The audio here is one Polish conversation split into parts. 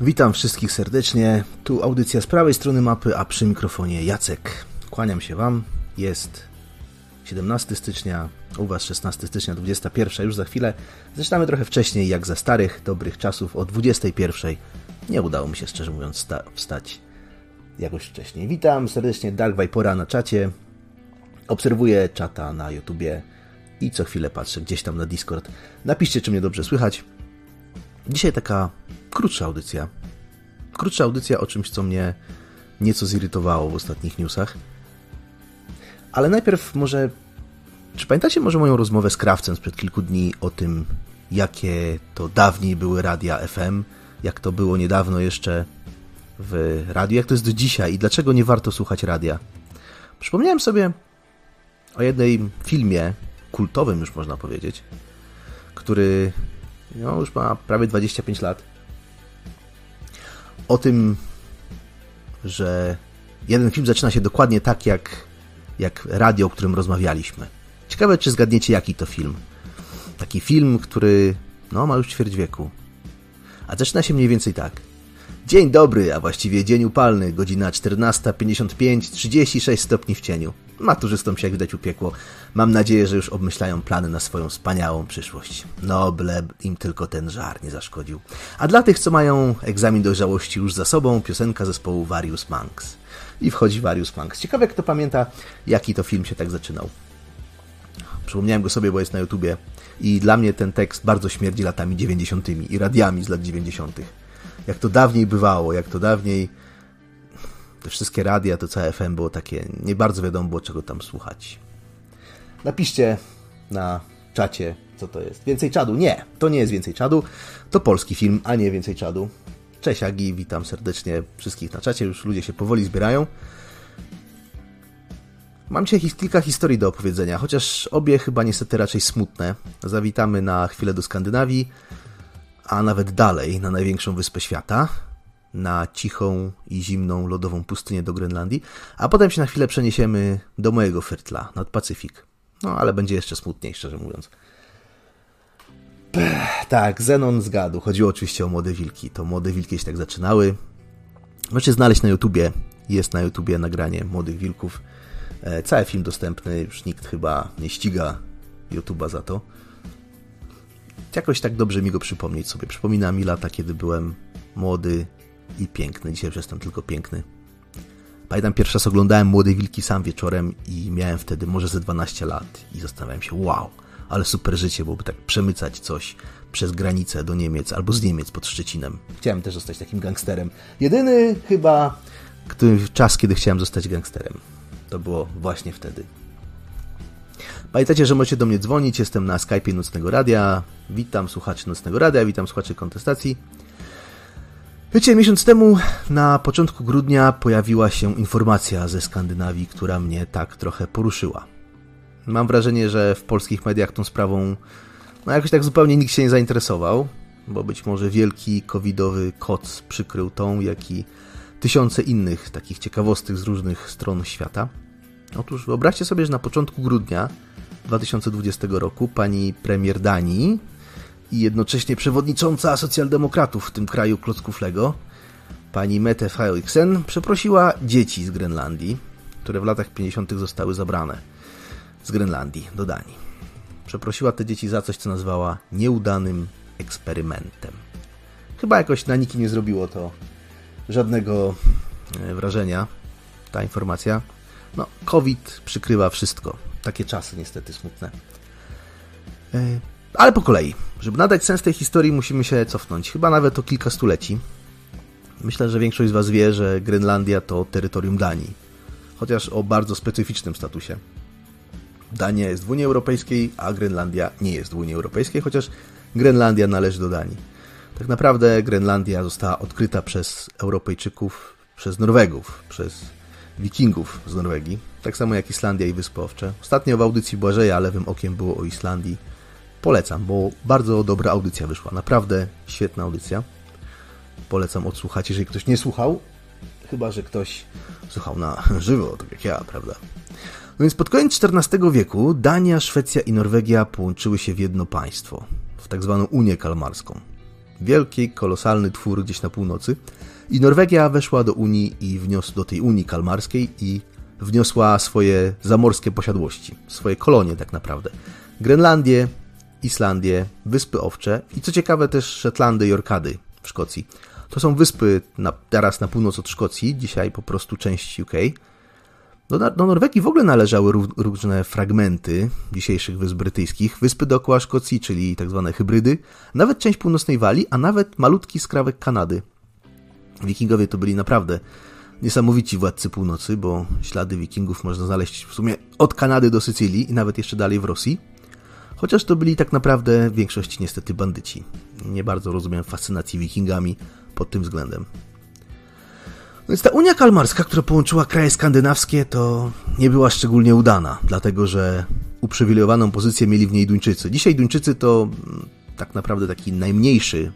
Witam wszystkich serdecznie. Tu audycja z prawej strony mapy, a przy mikrofonie Jacek. Kłaniam się Wam. Jest 17 stycznia, u Was 16 stycznia, 21 już za chwilę. Zaczynamy trochę wcześniej, jak za starych, dobrych czasów, o 21. Nie udało mi się, szczerze mówiąc, wstać jakoś wcześniej. Witam serdecznie Dark Vipora na czacie. Obserwuję czata na YouTubie i co chwilę patrzę gdzieś tam na Discord. Napiszcie, czy mnie dobrze słychać. Dzisiaj taka krótsza audycja. Krótsza audycja o czymś, co mnie nieco zirytowało w ostatnich newsach. Ale najpierw może... Czy pamiętacie może moją rozmowę z Krawcem sprzed kilku dni o tym, jakie to dawniej były radia FM, jak to było niedawno jeszcze w radiu, jak to jest do dzisiaj i dlaczego nie warto słuchać radia? Przypomniałem sobie o jednej filmie, kultowym już można powiedzieć, który no, już ma prawie 25 lat. O tym, że jeden film zaczyna się dokładnie tak jak, jak radio, o którym rozmawialiśmy. Ciekawe, czy zgadniecie, jaki to film. Taki film, który no, ma już ćwierć wieku. A zaczyna się mniej więcej tak. Dzień dobry, a właściwie dzień upalny, godzina 14.55, 36 stopni w cieniu. Maturzystom się jak widać upiekło. Mam nadzieję, że już obmyślają plany na swoją wspaniałą przyszłość. No, byle im tylko ten żar nie zaszkodził. A dla tych, co mają egzamin dojrzałości już za sobą, piosenka zespołu Various Monks. I wchodzi Various Monks. Ciekawe, kto pamięta, jaki to film się tak zaczynał. Przypomniałem go sobie, bo jest na YouTubie. I dla mnie ten tekst bardzo śmierdzi latami 90. i radiami z lat 90. Jak to dawniej bywało, jak to dawniej te wszystkie radia, to całe FM było takie, nie bardzo wiadomo było czego tam słuchać. Napiszcie na czacie, co to jest. Więcej czadu? Nie, to nie jest więcej czadu. To polski film, a nie więcej czadu. Cześć Agi, witam serdecznie wszystkich na czacie. Już ludzie się powoli zbierają. Mam dzisiaj kilka historii do opowiedzenia, chociaż obie chyba niestety raczej smutne. Zawitamy na chwilę do Skandynawii, a nawet dalej, na największą wyspę świata, na cichą i zimną lodową pustynię do Grenlandii, a potem się na chwilę przeniesiemy do mojego Fyrtla, nad Pacyfik. No, ale będzie jeszcze smutniej, szczerze mówiąc. Tak, Zenon zgadł. Chodziło oczywiście o młode wilki. To młode wilki się tak zaczynały. Możecie znaleźć na YouTubie. Jest na YouTubie nagranie Młodych Wilków. E, cały film dostępny. Już nikt chyba nie ściga YouTuba za to. Jakoś tak dobrze mi go przypomnieć sobie. Przypomina mi lata, kiedy byłem młody i piękny. Dzisiaj już jestem tylko piękny. Pamiętam pierwszy raz oglądałem Młode Wilki sam wieczorem i miałem wtedy może ze 12 lat i zastanawiałem się, wow, ale super życie byłoby tak przemycać coś przez granicę do Niemiec albo z Niemiec pod Szczecinem. Chciałem też zostać takim gangsterem. Jedyny chyba który, czas, kiedy chciałem zostać gangsterem. To było właśnie wtedy. Pamiętajcie, że możecie do mnie dzwonić. Jestem na Skype'ie Nocnego Radia. Witam słuchaczy Nocnego Radia, witam słuchaczy kontestacji. Wiecie, miesiąc temu, na początku grudnia, pojawiła się informacja ze Skandynawii, która mnie tak trochę poruszyła. Mam wrażenie, że w polskich mediach tą sprawą no jakoś tak zupełnie nikt się nie zainteresował, bo być może wielki covidowy koc przykrył tą, jak i tysiące innych takich ciekawostek z różnych stron świata. Otóż wyobraźcie sobie, że na początku grudnia 2020 roku pani premier Danii i jednocześnie przewodnicząca socjaldemokratów w tym kraju klocków Lego, pani Mette Frederiksen, przeprosiła dzieci z Grenlandii, które w latach 50. zostały zabrane z Grenlandii do Danii. Przeprosiła te dzieci za coś, co nazwała nieudanym eksperymentem. Chyba jakoś na nikim nie zrobiło to żadnego e, wrażenia, ta informacja. No, COVID przykrywa wszystko. Takie czasy niestety smutne. E, ale po kolei. Żeby nadać sens tej historii, musimy się cofnąć. Chyba nawet o kilka stuleci. Myślę, że większość z Was wie, że Grenlandia to terytorium Danii. Chociaż o bardzo specyficznym statusie. Dania jest w Unii Europejskiej, a Grenlandia nie jest w Unii Europejskiej, chociaż Grenlandia należy do Danii. Tak naprawdę Grenlandia została odkryta przez Europejczyków, przez Norwegów, przez Wikingów z Norwegii, tak samo jak Islandia i Wyspy Owcze. Ostatnio w audycji Błażeja lewym okiem było o Islandii Polecam, bo bardzo dobra audycja wyszła. Naprawdę świetna audycja. Polecam odsłuchać, jeżeli ktoś nie słuchał. Chyba, że ktoś słuchał na żywo, tak jak ja, prawda? No więc pod koniec XIV wieku Dania, Szwecja i Norwegia połączyły się w jedno państwo, w tak zwaną Unię Kalmarską. wielki, kolosalny twór gdzieś na północy. I Norwegia weszła do Unii i wniosła do tej Unii Kalmarskiej i wniosła swoje zamorskie posiadłości, swoje kolonie tak naprawdę. Grenlandię, Islandię, Wyspy Owcze i co ciekawe też Szetlandy i Orkady w Szkocji. To są wyspy na, teraz na północ od Szkocji, dzisiaj po prostu część UK. Do, do Norwegii w ogóle należały różne fragmenty dzisiejszych wysp brytyjskich, wyspy dookoła Szkocji, czyli tak zwane hybrydy, nawet część północnej Walii, a nawet malutki skrawek Kanady. Wikingowie to byli naprawdę niesamowici władcy północy, bo ślady wikingów można znaleźć w sumie od Kanady do Sycylii i nawet jeszcze dalej w Rosji. Chociaż to byli tak naprawdę w większości niestety bandyci. Nie bardzo rozumiem fascynacji wikingami pod tym względem. Więc ta Unia Kalmarska, która połączyła kraje skandynawskie, to nie była szczególnie udana, dlatego że uprzywilejowaną pozycję mieli w niej Duńczycy. Dzisiaj Duńczycy to mm, tak naprawdę taki najmniejszy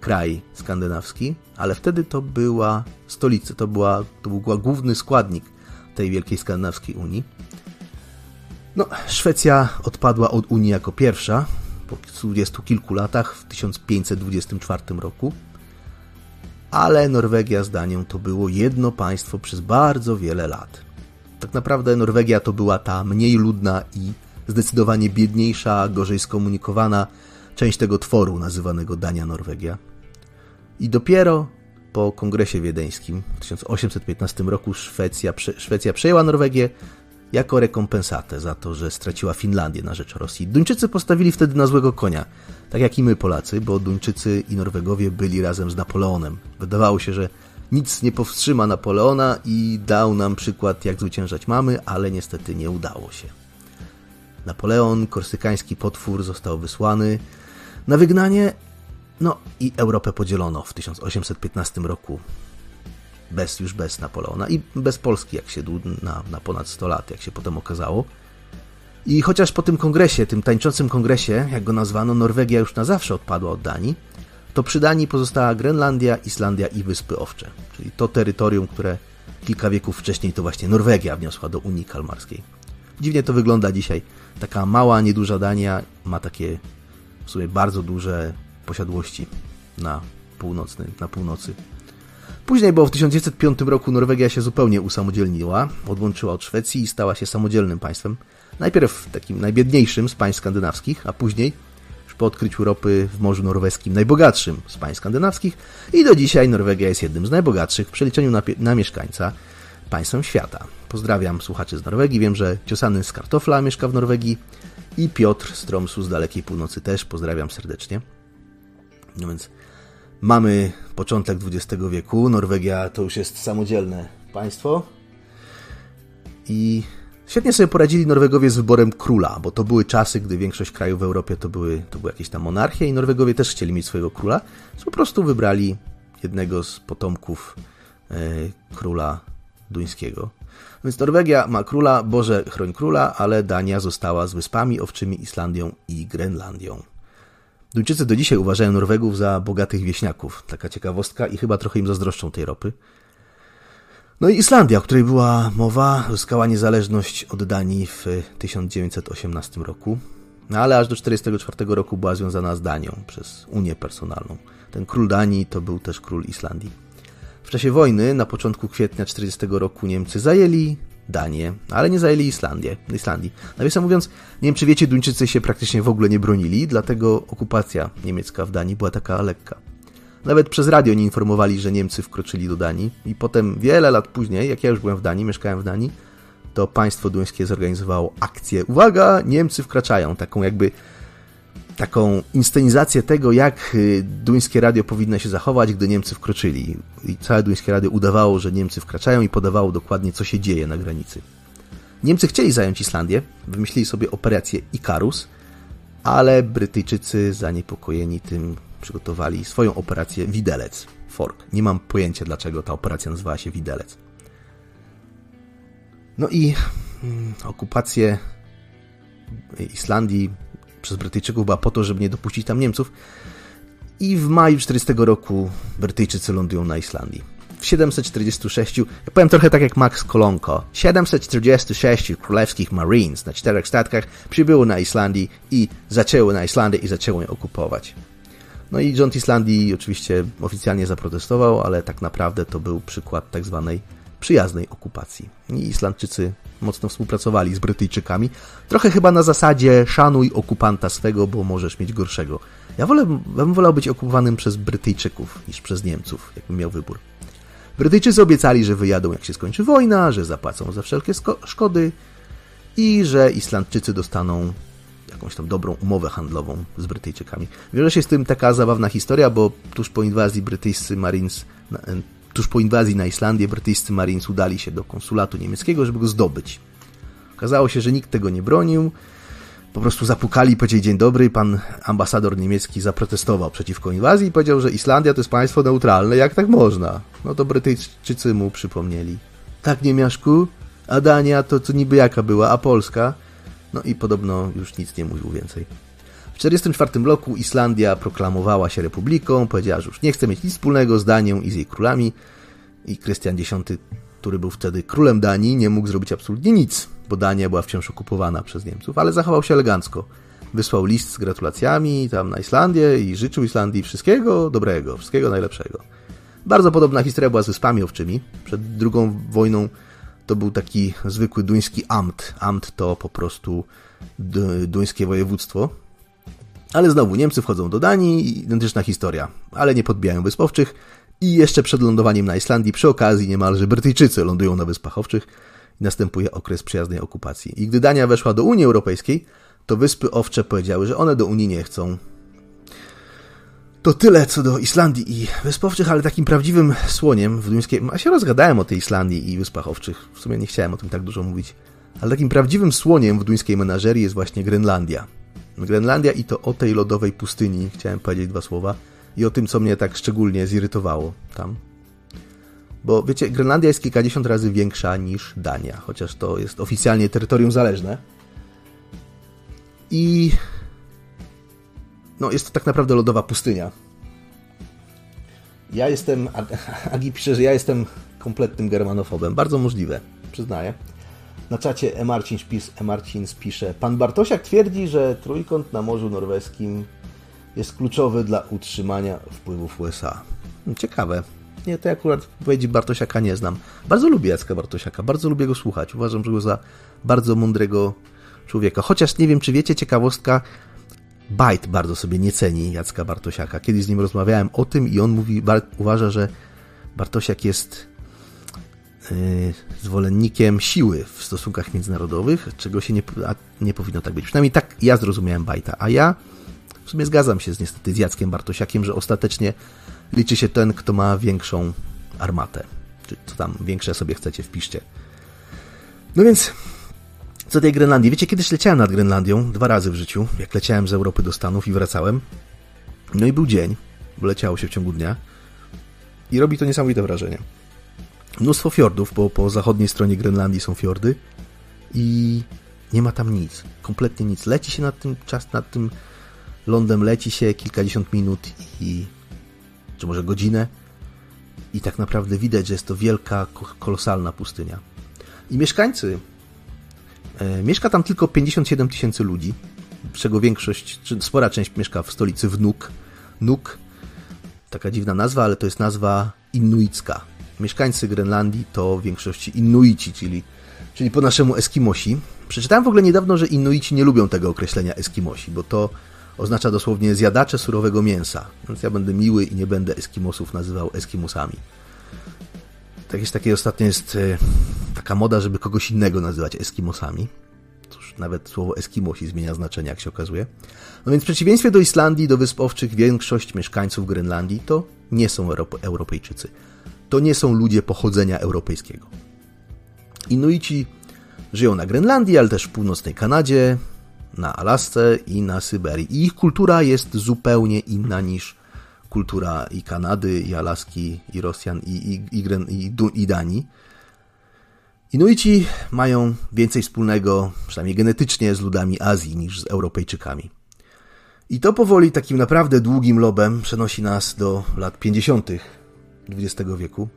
kraj skandynawski, ale wtedy to była stolica, to, była, to był główny składnik tej wielkiej skandynawskiej Unii. No, Szwecja odpadła od Unii jako pierwsza po dwudziestu kilku latach w 1524 roku, ale Norwegia zdaniem to było jedno państwo przez bardzo wiele lat. Tak naprawdę Norwegia to była ta mniej ludna i zdecydowanie biedniejsza, gorzej skomunikowana część tego tworu nazywanego Dania Norwegia. I dopiero po kongresie wiedeńskim w 1815 roku Szwecja, Szwecja przejęła Norwegię jako rekompensatę za to, że straciła Finlandię na rzecz Rosji. Duńczycy postawili wtedy na złego konia, tak jak i my Polacy, bo Duńczycy i Norwegowie byli razem z Napoleonem. Wydawało się, że nic nie powstrzyma Napoleona i dał nam przykład, jak zwyciężać mamy, ale niestety nie udało się. Napoleon, korsykański potwór, został wysłany na wygnanie, no i Europę podzielono w 1815 roku. Bez, już bez Napoleona i bez Polski, jak się na, na ponad 100 lat, jak się potem okazało. I chociaż po tym kongresie, tym tańczącym kongresie, jak go nazwano, Norwegia już na zawsze odpadła od Danii, to przy Danii pozostała Grenlandia, Islandia i Wyspy Owcze, czyli to terytorium, które kilka wieków wcześniej to właśnie Norwegia wniosła do Unii Kalmarskiej. Dziwnie to wygląda dzisiaj. Taka mała, nieduża Dania ma takie w sumie bardzo duże posiadłości na, północny, na północy. Później, bo w 1905 roku Norwegia się zupełnie usamodzielniła, odłączyła od Szwecji i stała się samodzielnym państwem. Najpierw takim najbiedniejszym z państw skandynawskich, a później, już po odkryciu ropy w Morzu Norweskim, najbogatszym z państw skandynawskich i do dzisiaj Norwegia jest jednym z najbogatszych w przeliczeniu na, na mieszkańca państwem świata. Pozdrawiam słuchaczy z Norwegii, wiem, że Ciosany z Kartofla mieszka w Norwegii i Piotr z Tromsu z dalekiej północy też, pozdrawiam serdecznie. No więc mamy początek XX wieku, Norwegia to już jest samodzielne państwo i świetnie sobie poradzili Norwegowie z wyborem króla, bo to były czasy, gdy większość krajów w Europie to były, to były jakieś tam monarchie i Norwegowie też chcieli mieć swojego króla, po prostu wybrali jednego z potomków e, króla duńskiego. Więc Norwegia ma króla, Boże chroń króla, ale Dania została z Wyspami Owczymi, Islandią i Grenlandią. Duńczycy do dzisiaj uważają Norwegów za bogatych wieśniaków. Taka ciekawostka i chyba trochę im zazdroszczą tej ropy. No i Islandia, o której była mowa, zyskała niezależność od Danii w 1918 roku, no ale aż do 1944 roku była związana z Danią przez Unię Personalną. Ten król Danii to był też król Islandii. W czasie wojny, na początku kwietnia 1940 roku, Niemcy zajęli Danię, ale nie zajęli Islandię, Islandii. Nawiasem mówiąc, nie wiem czy wiecie, Duńczycy się praktycznie w ogóle nie bronili, dlatego okupacja niemiecka w Danii była taka lekka. Nawet przez radio nie informowali, że Niemcy wkroczyli do Danii i potem wiele lat później, jak ja już byłem w Danii, mieszkałem w Danii, to państwo duńskie zorganizowało akcję Uwaga, Niemcy wkraczają, taką jakby taką inscenizację tego, jak y, duńskie radio powinno się zachować, gdy Niemcy wkroczyli. I całe duńskie radio udawało, że Niemcy wkraczają i podawało dokładnie, co się dzieje na granicy. Niemcy chcieli zająć Islandię, wymyślili sobie operację Ikarus, ale Brytyjczycy zaniepokojeni tym przygotowali swoją operację Widelec, Fork. Nie mam pojęcia, dlaczego ta operacja nazywała się Widelec. No i mm, okupację Islandii przez Brytyjczyków była po to, żeby nie dopuścić tam Niemców. I w maju 40 roku Brytyjczycy lądują na Islandii. W 746, ja powiem trochę tak jak Max Kolonko, 746 królewskich Marines na czterech statkach przybyło na Islandii i zaczęły na Islandię i zaczęło ją okupować. No i rząd Islandii oczywiście oficjalnie zaprotestował, ale tak naprawdę to był przykład tak zwanej przyjaznej okupacji. I Islandczycy mocno współpracowali z Brytyjczykami. Trochę chyba na zasadzie szanuj okupanta swego, bo możesz mieć gorszego. Ja, wolę, bym wolał być okupowanym przez Brytyjczyków niż przez Niemców, jakbym miał wybór. Brytyjczycy obiecali, że wyjadą jak się skończy wojna, że zapłacą za wszelkie szkody i że Islandczycy dostaną jakąś tam dobrą umowę handlową z Brytyjczykami. Wiąże się z tym taka zabawna historia, bo tuż po inwazji brytyjscy Marines, tuż po inwazji na Islandię, brytyjscy Marines udali się do konsulatu niemieckiego, żeby go zdobyć. Okazało się, że nikt tego nie bronił. Po prostu zapukali i powiedzieli dzień dobry. Pan ambasador niemiecki zaprotestował przeciwko inwazji i powiedział, że Islandia to jest państwo neutralne, jak tak można? No to Brytyjczycy mu przypomnieli. Tak, niemiaszku? A Dania to, to niby jaka była, a Polska? No i podobno już nic nie mówił więcej. W 1944 roku Islandia proklamowała się republiką, powiedziała, że już nie chce mieć nic wspólnego z Danią i z jej królami i Krystian X, który był wtedy królem Danii, nie mógł zrobić absolutnie nic, bo Dania była wciąż okupowana przez Niemców, ale zachował się elegancko. Wysłał list z gratulacjami tam na Islandię i życzył Islandii wszystkiego dobrego, wszystkiego najlepszego. Bardzo podobna historia była z Wyspami Owczymi. Przed II wojną to był taki zwykły duński amt. Amt to po prostu duńskie województwo. Ale znowu Niemcy wchodzą do Danii, identyczna historia, ale nie podbijają Wysp Owczych i jeszcze przed lądowaniem na Islandii przy okazji niemalże Brytyjczycy lądują na Wyspach Owczych i następuje okres przyjaznej okupacji. I gdy Dania weszła do Unii Europejskiej, to Wyspy Owcze powiedziały, że one do Unii nie chcą, to tyle co do Islandii i Wysp Owczych, ale takim prawdziwym słoniem w duńskiej... A się rozgadałem o tej Islandii i Wyspach Owczych. W sumie nie chciałem o tym tak dużo mówić. Ale takim prawdziwym słoniem w duńskiej menażerii jest właśnie Grenlandia. Grenlandia i to o tej lodowej pustyni chciałem powiedzieć dwa słowa i o tym, co mnie tak szczególnie zirytowało tam. Bo wiecie, Grenlandia jest kilkadziesiąt razy większa niż Dania, chociaż to jest oficjalnie terytorium zależne. I no jest to tak naprawdę lodowa pustynia. Ja jestem, Agi pisze, że ja jestem kompletnym germanofobem. Bardzo możliwe, przyznaję. Na czacie E. Marcin, spis, e. Marcin pisze, pan Bartosiak twierdzi, że trójkąt na Morzu Norweskim jest kluczowy dla utrzymania wpływów USA. Ciekawe. Nie, to akurat powiedzi Bartosiaka nie znam. Bardzo lubię Jacka Bartosiaka, bardzo lubię go słuchać. Uważam go za bardzo mądrego człowieka. Chociaż nie wiem, czy wiecie, ciekawostka, Bajt bardzo sobie nie ceni Jacka Bartosiaka. Kiedyś z nim rozmawiałem o tym i on mówi, uważa, że Bartosiak jest zwolennikiem siły w stosunkach międzynarodowych, czego się nie, nie powinno tak być. Przynajmniej tak ja zrozumiałem Bajta, a ja w sumie zgadzam się z, niestety z Jackiem Bartosiakiem, że ostatecznie liczy się ten, kto ma większą armatę. Czy co tam większe sobie chcecie, wpiszcie. No więc co tej Grenlandii. Wiecie, kiedyś leciałem nad Grenlandią dwa razy w życiu, jak leciałem z Europy do Stanów i wracałem. No i był dzień, bo leciało się w ciągu dnia. I robi to niesamowite wrażenie. Mnóstwo fiordów, bo po zachodniej stronie Grenlandii są fiordy i nie ma tam nic. Kompletnie nic. Leci się nad tym czas, nad tym lądem leci się kilkadziesiąt minut i czy może godzinę i tak naprawdę widać, że jest to wielka, kolosalna pustynia. I mieszkańcy E, mieszka tam tylko 57 tysięcy ludzi, czego większość, czy spora część mieszka w stolicy w Nuk. Nuk, taka dziwna nazwa, ale to jest nazwa inuicka. Mieszkańcy Grenlandii to w większości Inuici, czyli, czyli po naszemu Eskimosi. Przeczytałem w ogóle niedawno, że Inuici nie lubią tego określenia Eskimosi, bo to oznacza dosłownie zjadacze surowego mięsa. Więc ja będę miły i nie będę Eskimosów nazywał Eskimosami. Jakieś takie ostatnio jest e, taka moda, żeby kogoś innego nazywać Eskimosami. Cóż, nawet słowo Eskimosi zmienia znaczenie, jak się okazuje. No więc w przeciwieństwie do Islandii, do Wysp Owczych, większość mieszkańców Grenlandii to nie są Europejczycy. To nie są ludzie pochodzenia europejskiego. Inuici żyją na Grenlandii, ale też w północnej Kanadzie, na Alasce i na Syberii. I ich kultura jest zupełnie inna niż kultura i Kanady, i Alaski, i Rosjan, i, i, i, i, i Danii. Inuici mają więcej wspólnego, przynajmniej genetycznie, z ludami Azji niż z Europejczykami. I to powoli takim naprawdę długim lobem przenosi nas do lat 50. XX wieku.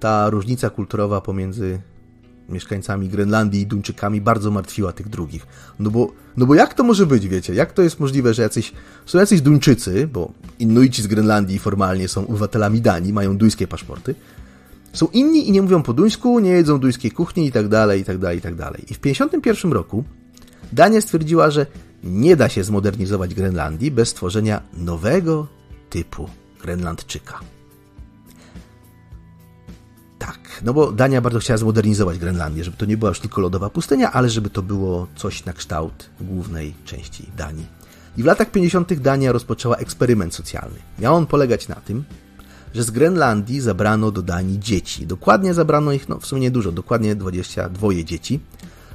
Ta różnica kulturowa pomiędzy mieszkańcami Grenlandii i Duńczykami bardzo martwiła tych drugich. No bo, no bo jak to może być, wiecie? Jak to jest możliwe, że jacyś, są jacyś Duńczycy, bo Inuici z Grenlandii formalnie są obywatelami Danii, mają duńskie paszporty, są inni i nie mówią po duńsku, nie jedzą duńskiej kuchni i tak dalej, i tak dalej, i tak dalej. I w 1951 roku Dania stwierdziła, że nie da się zmodernizować Grenlandii bez stworzenia nowego typu Grenlandczyka. Tak, no bo Dania bardzo chciała zmodernizować Grenlandię, żeby to nie była już tylko lodowa pustynia, ale żeby to było coś na kształt głównej części Danii. I w latach 50. Dania rozpoczęła eksperyment socjalny. Miał on polegać na tym, że z Grenlandii zabrano do Danii dzieci. Dokładnie zabrano ich, no w sumie niedużo, dokładnie 22 dzieci,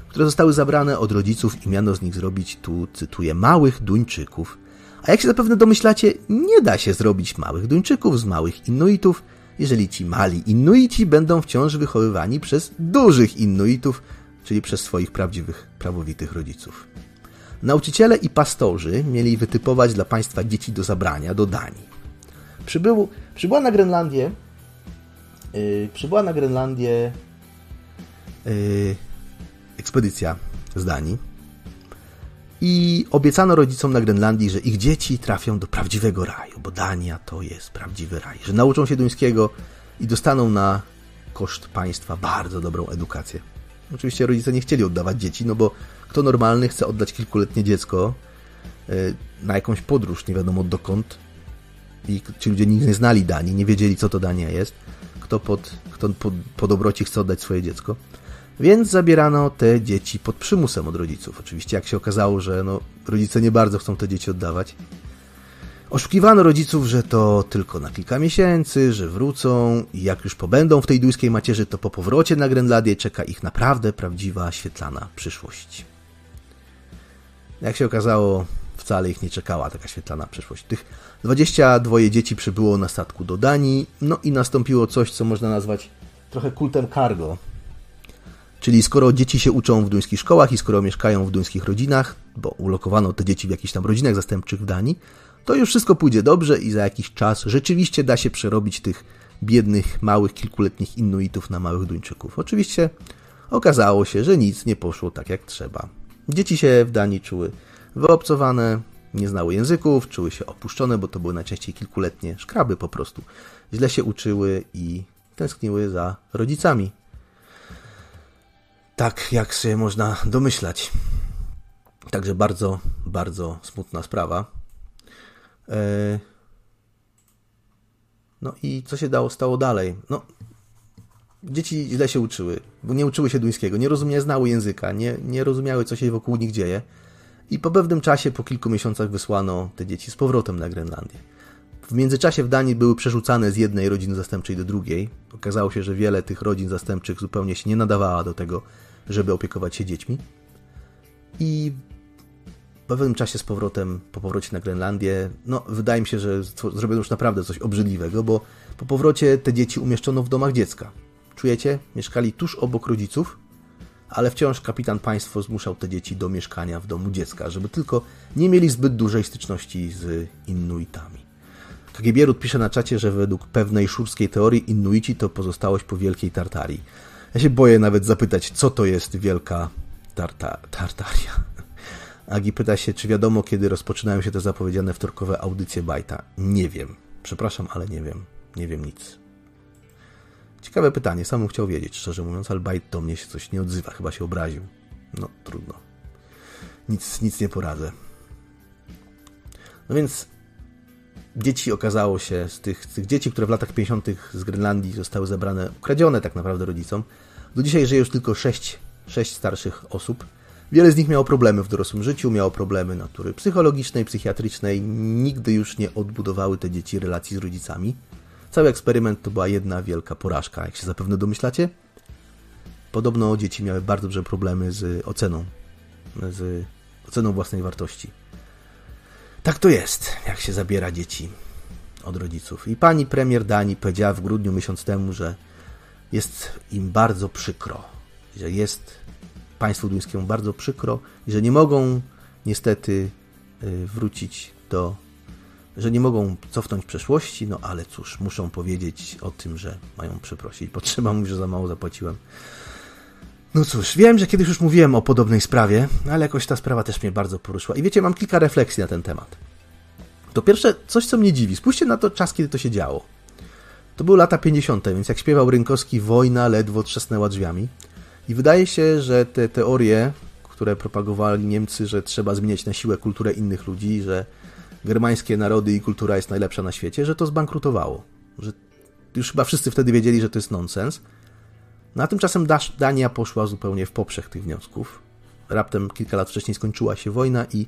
które zostały zabrane od rodziców i miano z nich zrobić, tu cytuję, małych Duńczyków. A jak się zapewne domyślacie, nie da się zrobić małych Duńczyków z małych Inuitów, jeżeli ci mali Inuici będą wciąż wychowywani przez dużych Inuitów, czyli przez swoich prawdziwych, prawowitych rodziców. Nauczyciele i pastorzy mieli wytypować dla państwa dzieci do zabrania do Danii. Przybył, przybyła na Grenlandię yy, przybyła na Grenlandię yy, ekspedycja z Danii i obiecano rodzicom na Grenlandii, że ich dzieci trafią do prawdziwego raju, bo Dania to jest prawdziwy raj, że nauczą się duńskiego i dostaną na koszt państwa bardzo dobrą edukację. Oczywiście rodzice nie chcieli oddawać dzieci, no bo kto normalny chce oddać kilkuletnie dziecko e, na jakąś podróż, nie wiadomo dokąd. I ci ludzie nigdy nie znali Danii, nie wiedzieli, co to Dania jest. Kto pod, kto po, po dobroci chce oddać swoje dziecko. Więc zabierano te dzieci pod przymusem od rodziców. Oczywiście, jak się okazało, że no, rodzice nie bardzo chcą te dzieci oddawać. Oszukiwano rodziców, że to tylko na kilka miesięcy, że wrócą i jak już pobędą w tej duńskiej macierzy, to po powrocie na Grenlandię czeka ich naprawdę prawdziwa, świetlana przyszłość. Jak się okazało, wcale ich nie czekała taka świetlana przyszłość. Tych 22 dzieci przybyło na statku do Danii, no i nastąpiło coś, co można nazwać trochę kultem cargo, Czyli skoro dzieci się uczą w duńskich szkołach i skoro mieszkają w duńskich rodzinach, bo ulokowano te dzieci w jakichś tam rodzinach zastępczych w Danii, to już wszystko pójdzie dobrze i za jakiś czas rzeczywiście da się przerobić tych biednych, małych, kilkuletnich Inuitów na małych Duńczyków. Oczywiście okazało się, że nic nie poszło tak jak trzeba. Dzieci się w Danii czuły wyobcowane, nie znały języków, czuły się opuszczone, bo to były najczęściej kilkuletnie szkraby po prostu. Źle się uczyły i tęskniły za rodzicami, tak, jak się można domyślać. Także bardzo, bardzo smutna sprawa. E, no i co się dało, stało dalej? No, dzieci źle się uczyły, bo nie uczyły się duńskiego, nie rozumiały, znały języka, nie, nie rozumiały, co się wokół nich dzieje. I po pewnym czasie, po kilku miesiącach, wysłano te dzieci z powrotem na Grenlandię. W międzyczasie w Danii były przerzucane z jednej rodziny zastępczej do drugiej. Okazało się, że wiele tych rodzin zastępczych zupełnie się nie nadawała do tego, żeby opiekować się dziećmi. I w pewnym czasie z powrotem, po powrocie na Grenlandię, no wydaje mi się, że zrobiono już naprawdę coś obrzydliwego, bo po powrocie te dzieci umieszczono w domach dziecka. Czujecie? Mieszkali tuż obok rodziców, ale wciąż kapitan państwo zmuszał te dzieci do mieszkania w domu dziecka, żeby tylko nie mieli zbyt dużej styczności z Inuitami. Kagibierut pisze na czacie, że według pewnej szurskiej teorii Inuici to pozostałość po Wielkiej Tartarii. Ja się boję nawet zapytać, co to jest wielka tarta, tartaria. Agi pyta się, czy wiadomo, kiedy rozpoczynają się te zapowiedziane wtorkowe audycje Bajta. Nie wiem. Przepraszam, ale nie wiem. Nie wiem nic. Ciekawe pytanie, sam chciał wiedzieć, szczerze mówiąc, ale Bajt do mnie się coś nie odzywa, chyba się obraził. No, trudno. Nic, nic nie poradzę. No więc dzieci okazało się, z tych, z tych dzieci, które w latach 50. z Grenlandii zostały zabrane, ukradzione tak naprawdę rodzicom, do dzisiaj żyje już tylko sześć, sześć starszych osób. Wiele z nich miało problemy w dorosłym życiu, miało problemy natury psychologicznej, psychiatrycznej. Nigdy już nie odbudowały te dzieci relacji z rodzicami. Cały eksperyment to była jedna wielka porażka, jak się zapewne domyślacie. Podobno dzieci miały bardzo duże problemy z oceną, z oceną własnej wartości. Tak to jest, jak się zabiera dzieci od rodziców. I pani premier Danii powiedziała w grudniu miesiąc temu, że jest im bardzo przykro, że jest państwu duńskiemu bardzo przykro i że nie mogą niestety y, wrócić do, że nie mogą cofnąć przeszłości, no ale cóż, muszą powiedzieć o tym, że mają przeprosić, bo trzeba mówić, że za mało zapłaciłem. No cóż, wiem, że kiedyś już mówiłem o podobnej sprawie, ale jakoś ta sprawa też mnie bardzo poruszyła. I wiecie, mam kilka refleksji na ten temat. To pierwsze, coś co mnie dziwi. Spójrzcie na to czas, kiedy to się działo. To były lata 50., więc jak śpiewał Rynkowski, wojna ledwo trzasnęła drzwiami. I wydaje się, że te teorie, które propagowali Niemcy, że trzeba zmieniać na siłę kulturę innych ludzi, że germańskie narody i kultura jest najlepsza na świecie, że to zbankrutowało. Że już chyba wszyscy wtedy wiedzieli, że to jest nonsens. No a tymczasem Dania poszła zupełnie w poprzek tych wniosków. Raptem kilka lat wcześniej skończyła się wojna i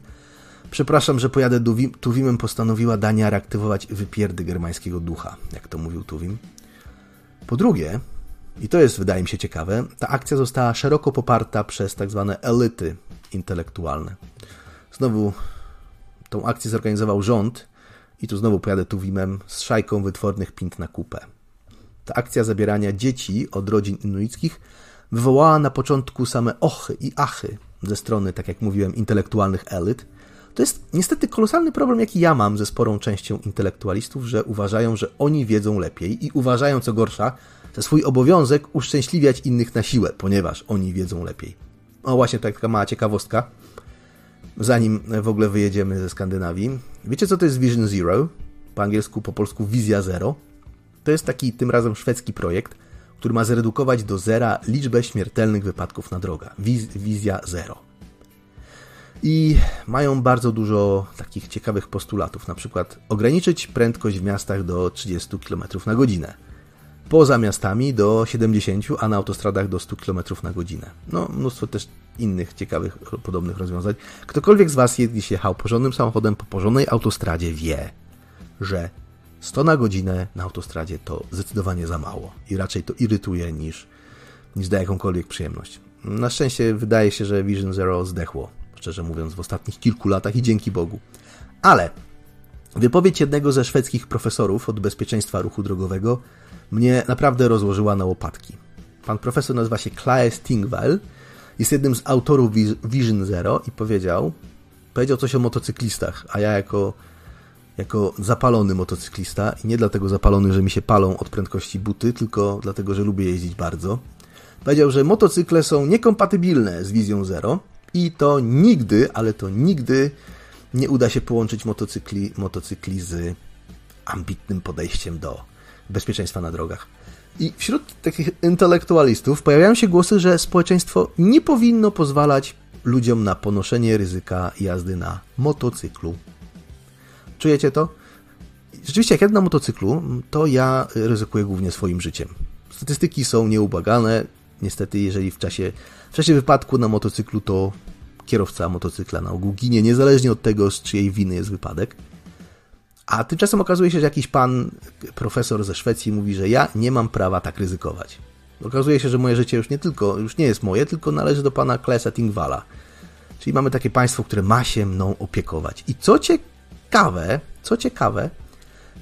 przepraszam, że pojadę Tuwimem, postanowiła Dania reaktywować wypierdy germańskiego ducha, jak to mówił Tuwim. Po drugie, i to jest wydaje mi się ciekawe, ta akcja została szeroko poparta przez tak zwane elity intelektualne. Znowu tą akcję zorganizował rząd i tu znowu pojadę Tuwimem z szajką wytwornych pint na kupę. Ta akcja zabierania dzieci od rodzin inuickich wywołała na początku same ochy i achy ze strony, tak jak mówiłem, intelektualnych elit. To jest niestety kolosalny problem, jaki ja mam ze sporą częścią intelektualistów, że uważają, że oni wiedzą lepiej i uważają, co gorsza, za swój obowiązek uszczęśliwiać innych na siłę, ponieważ oni wiedzą lepiej. O, właśnie taka mała ciekawostka, zanim w ogóle wyjedziemy ze Skandynawii. Wiecie, co to jest Vision Zero? Po angielsku, po polsku Wizja Zero. To jest taki tym razem szwedzki projekt, który ma zredukować do zera liczbę śmiertelnych wypadków na drogach. Wiz wizja zero. I mają bardzo dużo takich ciekawych postulatów, na przykład ograniczyć prędkość w miastach do 30 km na godzinę. Poza miastami do 70, a na autostradach do 100 km na godzinę. No, mnóstwo też innych ciekawych, podobnych rozwiązań. Ktokolwiek z Was kiedyś jechał porządnym samochodem po porządnej autostradzie wie, że 100 na godzinę na autostradzie to zdecydowanie za mało i raczej to irytuje niż, niż da jakąkolwiek przyjemność. Na szczęście wydaje się, że Vision Zero zdechło, szczerze mówiąc, w ostatnich kilku latach i dzięki Bogu. Ale wypowiedź jednego ze szwedzkich profesorów od bezpieczeństwa ruchu drogowego mnie naprawdę rozłożyła na łopatki. Pan profesor nazywa się Klaes Tingwell, jest jednym z autorów Vision Zero i powiedział, powiedział coś o motocyklistach, a ja jako jako zapalony motocyklista i nie dlatego zapalony, że mi się palą od prędkości buty, tylko dlatego, że lubię jeździć bardzo. Powiedział, że motocykle są niekompatybilne z wizją zero i to nigdy, ale to nigdy nie uda się połączyć motocykli, motocykli z ambitnym podejściem do bezpieczeństwa na drogach. I wśród takich intelektualistów pojawiają się głosy, że społeczeństwo nie powinno pozwalać ludziom na ponoszenie ryzyka jazdy na motocyklu Czujecie to? Rzeczywiście, jak jadę na motocyklu, to ja ryzykuję głównie swoim życiem. Statystyki są nieubłagane. Niestety, jeżeli w czasie, w czasie wypadku na motocyklu, to kierowca motocykla na ogół ginie, niezależnie od tego, z czyjej winy jest wypadek. A tymczasem okazuje się, że jakiś pan, profesor ze Szwecji mówi, że ja nie mam prawa tak ryzykować. Okazuje się, że moje życie już nie tylko, już nie jest moje, tylko należy do pana Klesa Tingwala. Czyli mamy takie państwo, które ma się mną opiekować. I co ciekawe, ciekawe, co ciekawe,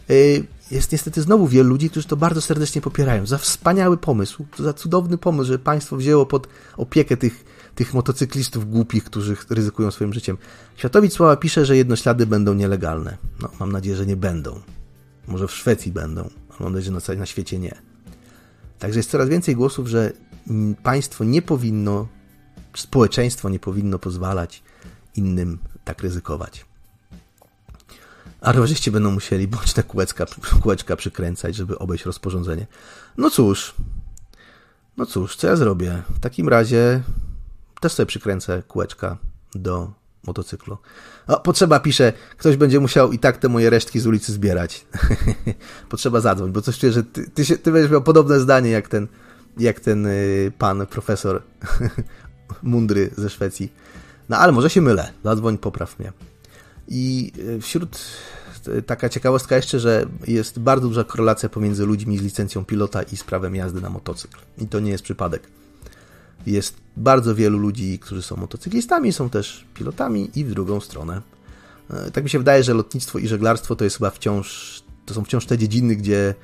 y, jest niestety znowu wielu ludzi, którzy to bardzo serdecznie popierają. Za wspaniały pomysł, za cudowny pomysł, że państwo wzięło pod opiekę tych, tych motocyklistów głupich, którzy ryzykują swoim życiem. Światowicz Sława pisze, że jednoślady będą nielegalne. No, mam nadzieję, że nie będą. Może w Szwecji będą, ale mam nadzieję, że na, na świecie nie. Także jest coraz więcej głosów, że państwo nie powinno, społeczeństwo nie powinno pozwalać innym tak ryzykować a rowerzyści będą musieli boczne kółeczka, kółeczka przykręcać, żeby obejść rozporządzenie. No cóż, no cóż, co ja zrobię? W takim razie też sobie przykręcę kółeczka do motocyklu. O, potrzeba, pisze, ktoś będzie musiał i tak te moje resztki z ulicy zbierać. potrzeba zadzwoń, bo coś czuję, że ty, ty, się, ty będziesz miał podobne zdanie jak ten, jak ten y, pan profesor mundry ze Szwecji. No ale może się mylę. Zadzwoń, popraw mnie. I e, wśród e, taka ciekawostka jeszcze, że jest bardzo duża korelacja pomiędzy ludźmi z licencją pilota i z prawem jazdy na motocykl. I to nie jest przypadek. Jest bardzo wielu ludzi, którzy są motocyklistami, są też pilotami i w drugą stronę. E, tak mi się wydaje, że lotnictwo i żeglarstwo to jest chyba wciąż, to są wciąż te dziedziny, gdzie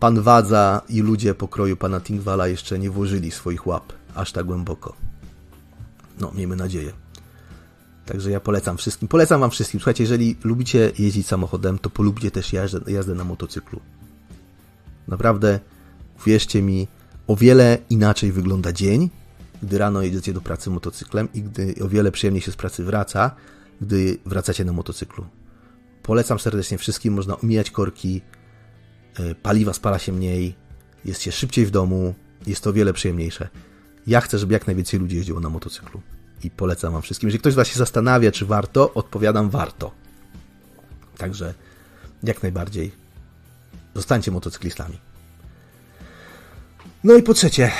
pan Wadza i ludzie pokroju pana Tingwala jeszcze nie włożyli swoich łap aż tak głęboko. No, miejmy nadzieję. Także ja polecam wszystkim. Polecam wam wszystkim. Słuchajcie, jeżeli lubicie jeździć samochodem, to polubcie też jazdę, jazdę na motocyklu. Naprawdę, wierzcie mi, o wiele inaczej wygląda dzień, gdy rano jedziecie do pracy motocyklem i gdy o wiele przyjemniej się z pracy wraca, gdy wracacie na motocyklu. Polecam serdecznie wszystkim, można omijać korki, e, paliwa spala się mniej, jest się szybciej w domu, jest to o wiele przyjemniejsze. Ja chcę, żeby jak najwięcej ludzi jeździło na motocyklu i polecam Wam wszystkim. Jeżeli ktoś z Was się zastanawia, czy warto, odpowiadam warto. Także jak najbardziej zostańcie motocyklistami. No i po trzecie,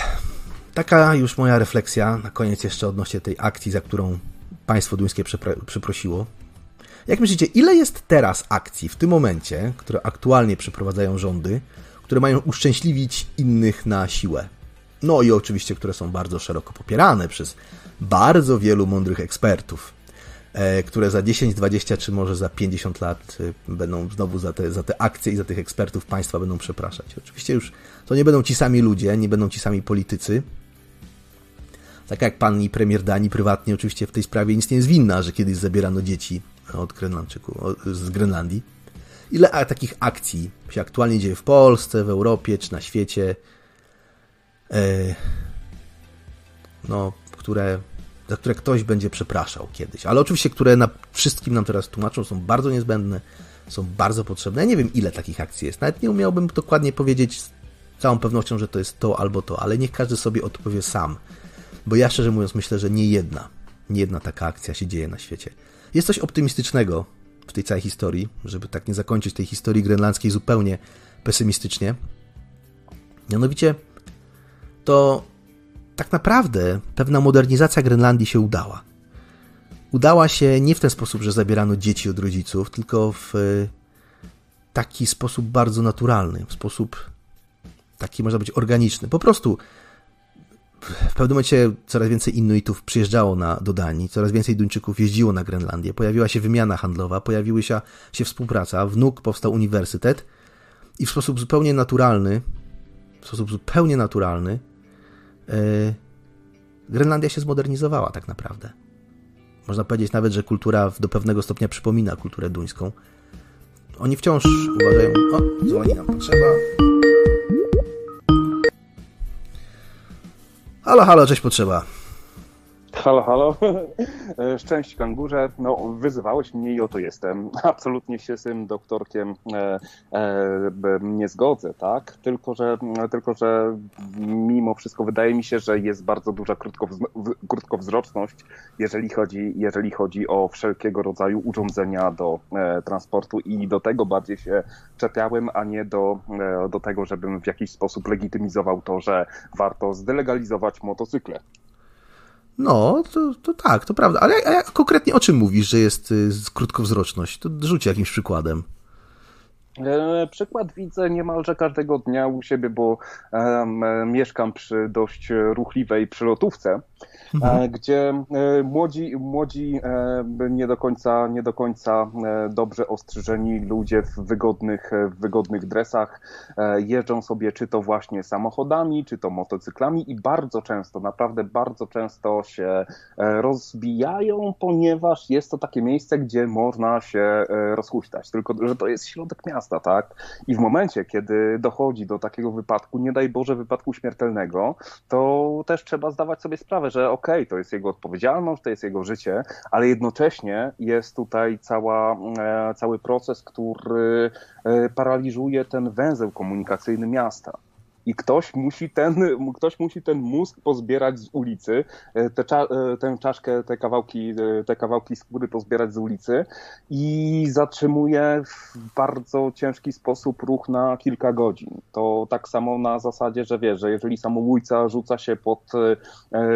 taka już moja refleksja na koniec jeszcze odnośnie tej akcji, za którą państwo duńskie przeprosiło. Jak myślicie, ile jest teraz akcji w tym momencie, które aktualnie przeprowadzają rządy, które mają uszczęśliwić innych na siłę? No i oczywiście, które są bardzo szeroko popierane przez bardzo wielu mądrych ekspertów, e, które za 10, 20 czy może za 50 lat e, będą znowu za te, za te akcje i za tych ekspertów państwa będą przepraszać. Oczywiście już to nie będą ci sami ludzie, nie będą ci sami politycy. Tak jak pan i premier Danii prywatnie oczywiście w tej sprawie nic nie jest winna, że kiedyś zabierano dzieci od Grenlandczyków, z Grenlandii. Ile takich akcji się aktualnie dzieje w Polsce, w Europie czy na świecie? E, no, które, za które ktoś będzie przepraszał kiedyś. Ale oczywiście, które na wszystkim nam teraz tłumaczą, są bardzo niezbędne, są bardzo potrzebne. Ja nie wiem, ile takich akcji jest. Nawet nie umiałbym dokładnie powiedzieć z całą pewnością, że to jest to albo to, ale niech każdy sobie odpowie sam. Bo ja szczerze mówiąc myślę, że nie jedna, nie jedna taka akcja się dzieje na świecie. Jest coś optymistycznego w tej całej historii, żeby tak nie zakończyć tej historii grenlandzkiej zupełnie pesymistycznie. Mianowicie to tak naprawdę pewna modernizacja Grenlandii się udała. Udała się nie w ten sposób, że zabierano dzieci od rodziców, tylko w taki sposób bardzo naturalny, w sposób taki można być organiczny. Po prostu w pewnym momencie coraz więcej Inuitów przyjeżdżało na, do Danii, coraz więcej Duńczyków jeździło na Grenlandię, pojawiła się wymiana handlowa, pojawiła się, się współpraca, wnuk powstał uniwersytet i w sposób zupełnie naturalny, w sposób zupełnie naturalny Grenlandia się zmodernizowała tak naprawdę. Można powiedzieć nawet, że kultura do pewnego stopnia przypomina kulturę duńską. Oni wciąż uważają, o, dzwoni nam potrzeba. Halo, halo, cześć potrzeba. Halo, halo. Szczęść kangurze. No, wyzywałeś mnie i oto jestem. Absolutnie się z tym doktorkiem e, e, nie zgodzę, tak? Tylko że, tylko, że mimo wszystko wydaje mi się, że jest bardzo duża krótkowzroczność, jeżeli chodzi, jeżeli chodzi o wszelkiego rodzaju urządzenia do e, transportu i do tego bardziej się czepiałem, a nie do, e, do tego, żebym w jakiś sposób legitymizował to, że warto zdelegalizować motocykle. No, to, to tak, to prawda. Ale a konkretnie o czym mówisz, że jest y, krótkowzroczność? To rzuć jakimś przykładem. E, przykład widzę niemalże każdego dnia u siebie, bo um, mieszkam przy dość ruchliwej przylotówce, mhm. E, gdzie e, młodzi, młodzi nie do końca, nie do końca dobrze ostrzyżeni ludzie w wygodnych, w wygodnych dresach jeżdżą sobie czy to właśnie samochodami, czy to motocyklami i bardzo często, naprawdę bardzo często się rozbijają, ponieważ jest to takie miejsce, gdzie można się rozhuśtać, tylko że to jest środek miasta miasta, tak? I w momencie, kiedy dochodzi do takiego wypadku, nie daj Boże wypadku śmiertelnego, to też trzeba zdawać sobie sprawę, że okej, okay, to jest jego odpowiedzialność, to jest jego życie, ale jednocześnie jest tutaj cała, e, cały proces, który e, paraliżuje ten węzeł komunikacyjny miasta i ktoś musi ten, ktoś musi ten mózg pozbierać z ulicy, e, e, tę czaszkę, te kawałki, e, te kawałki skóry pozbierać z ulicy i zatrzymuje w bardzo ciężki sposób ruch na kilka godzin. To tak samo na zasadzie, że wie, że jeżeli samobójca rzuca się pod,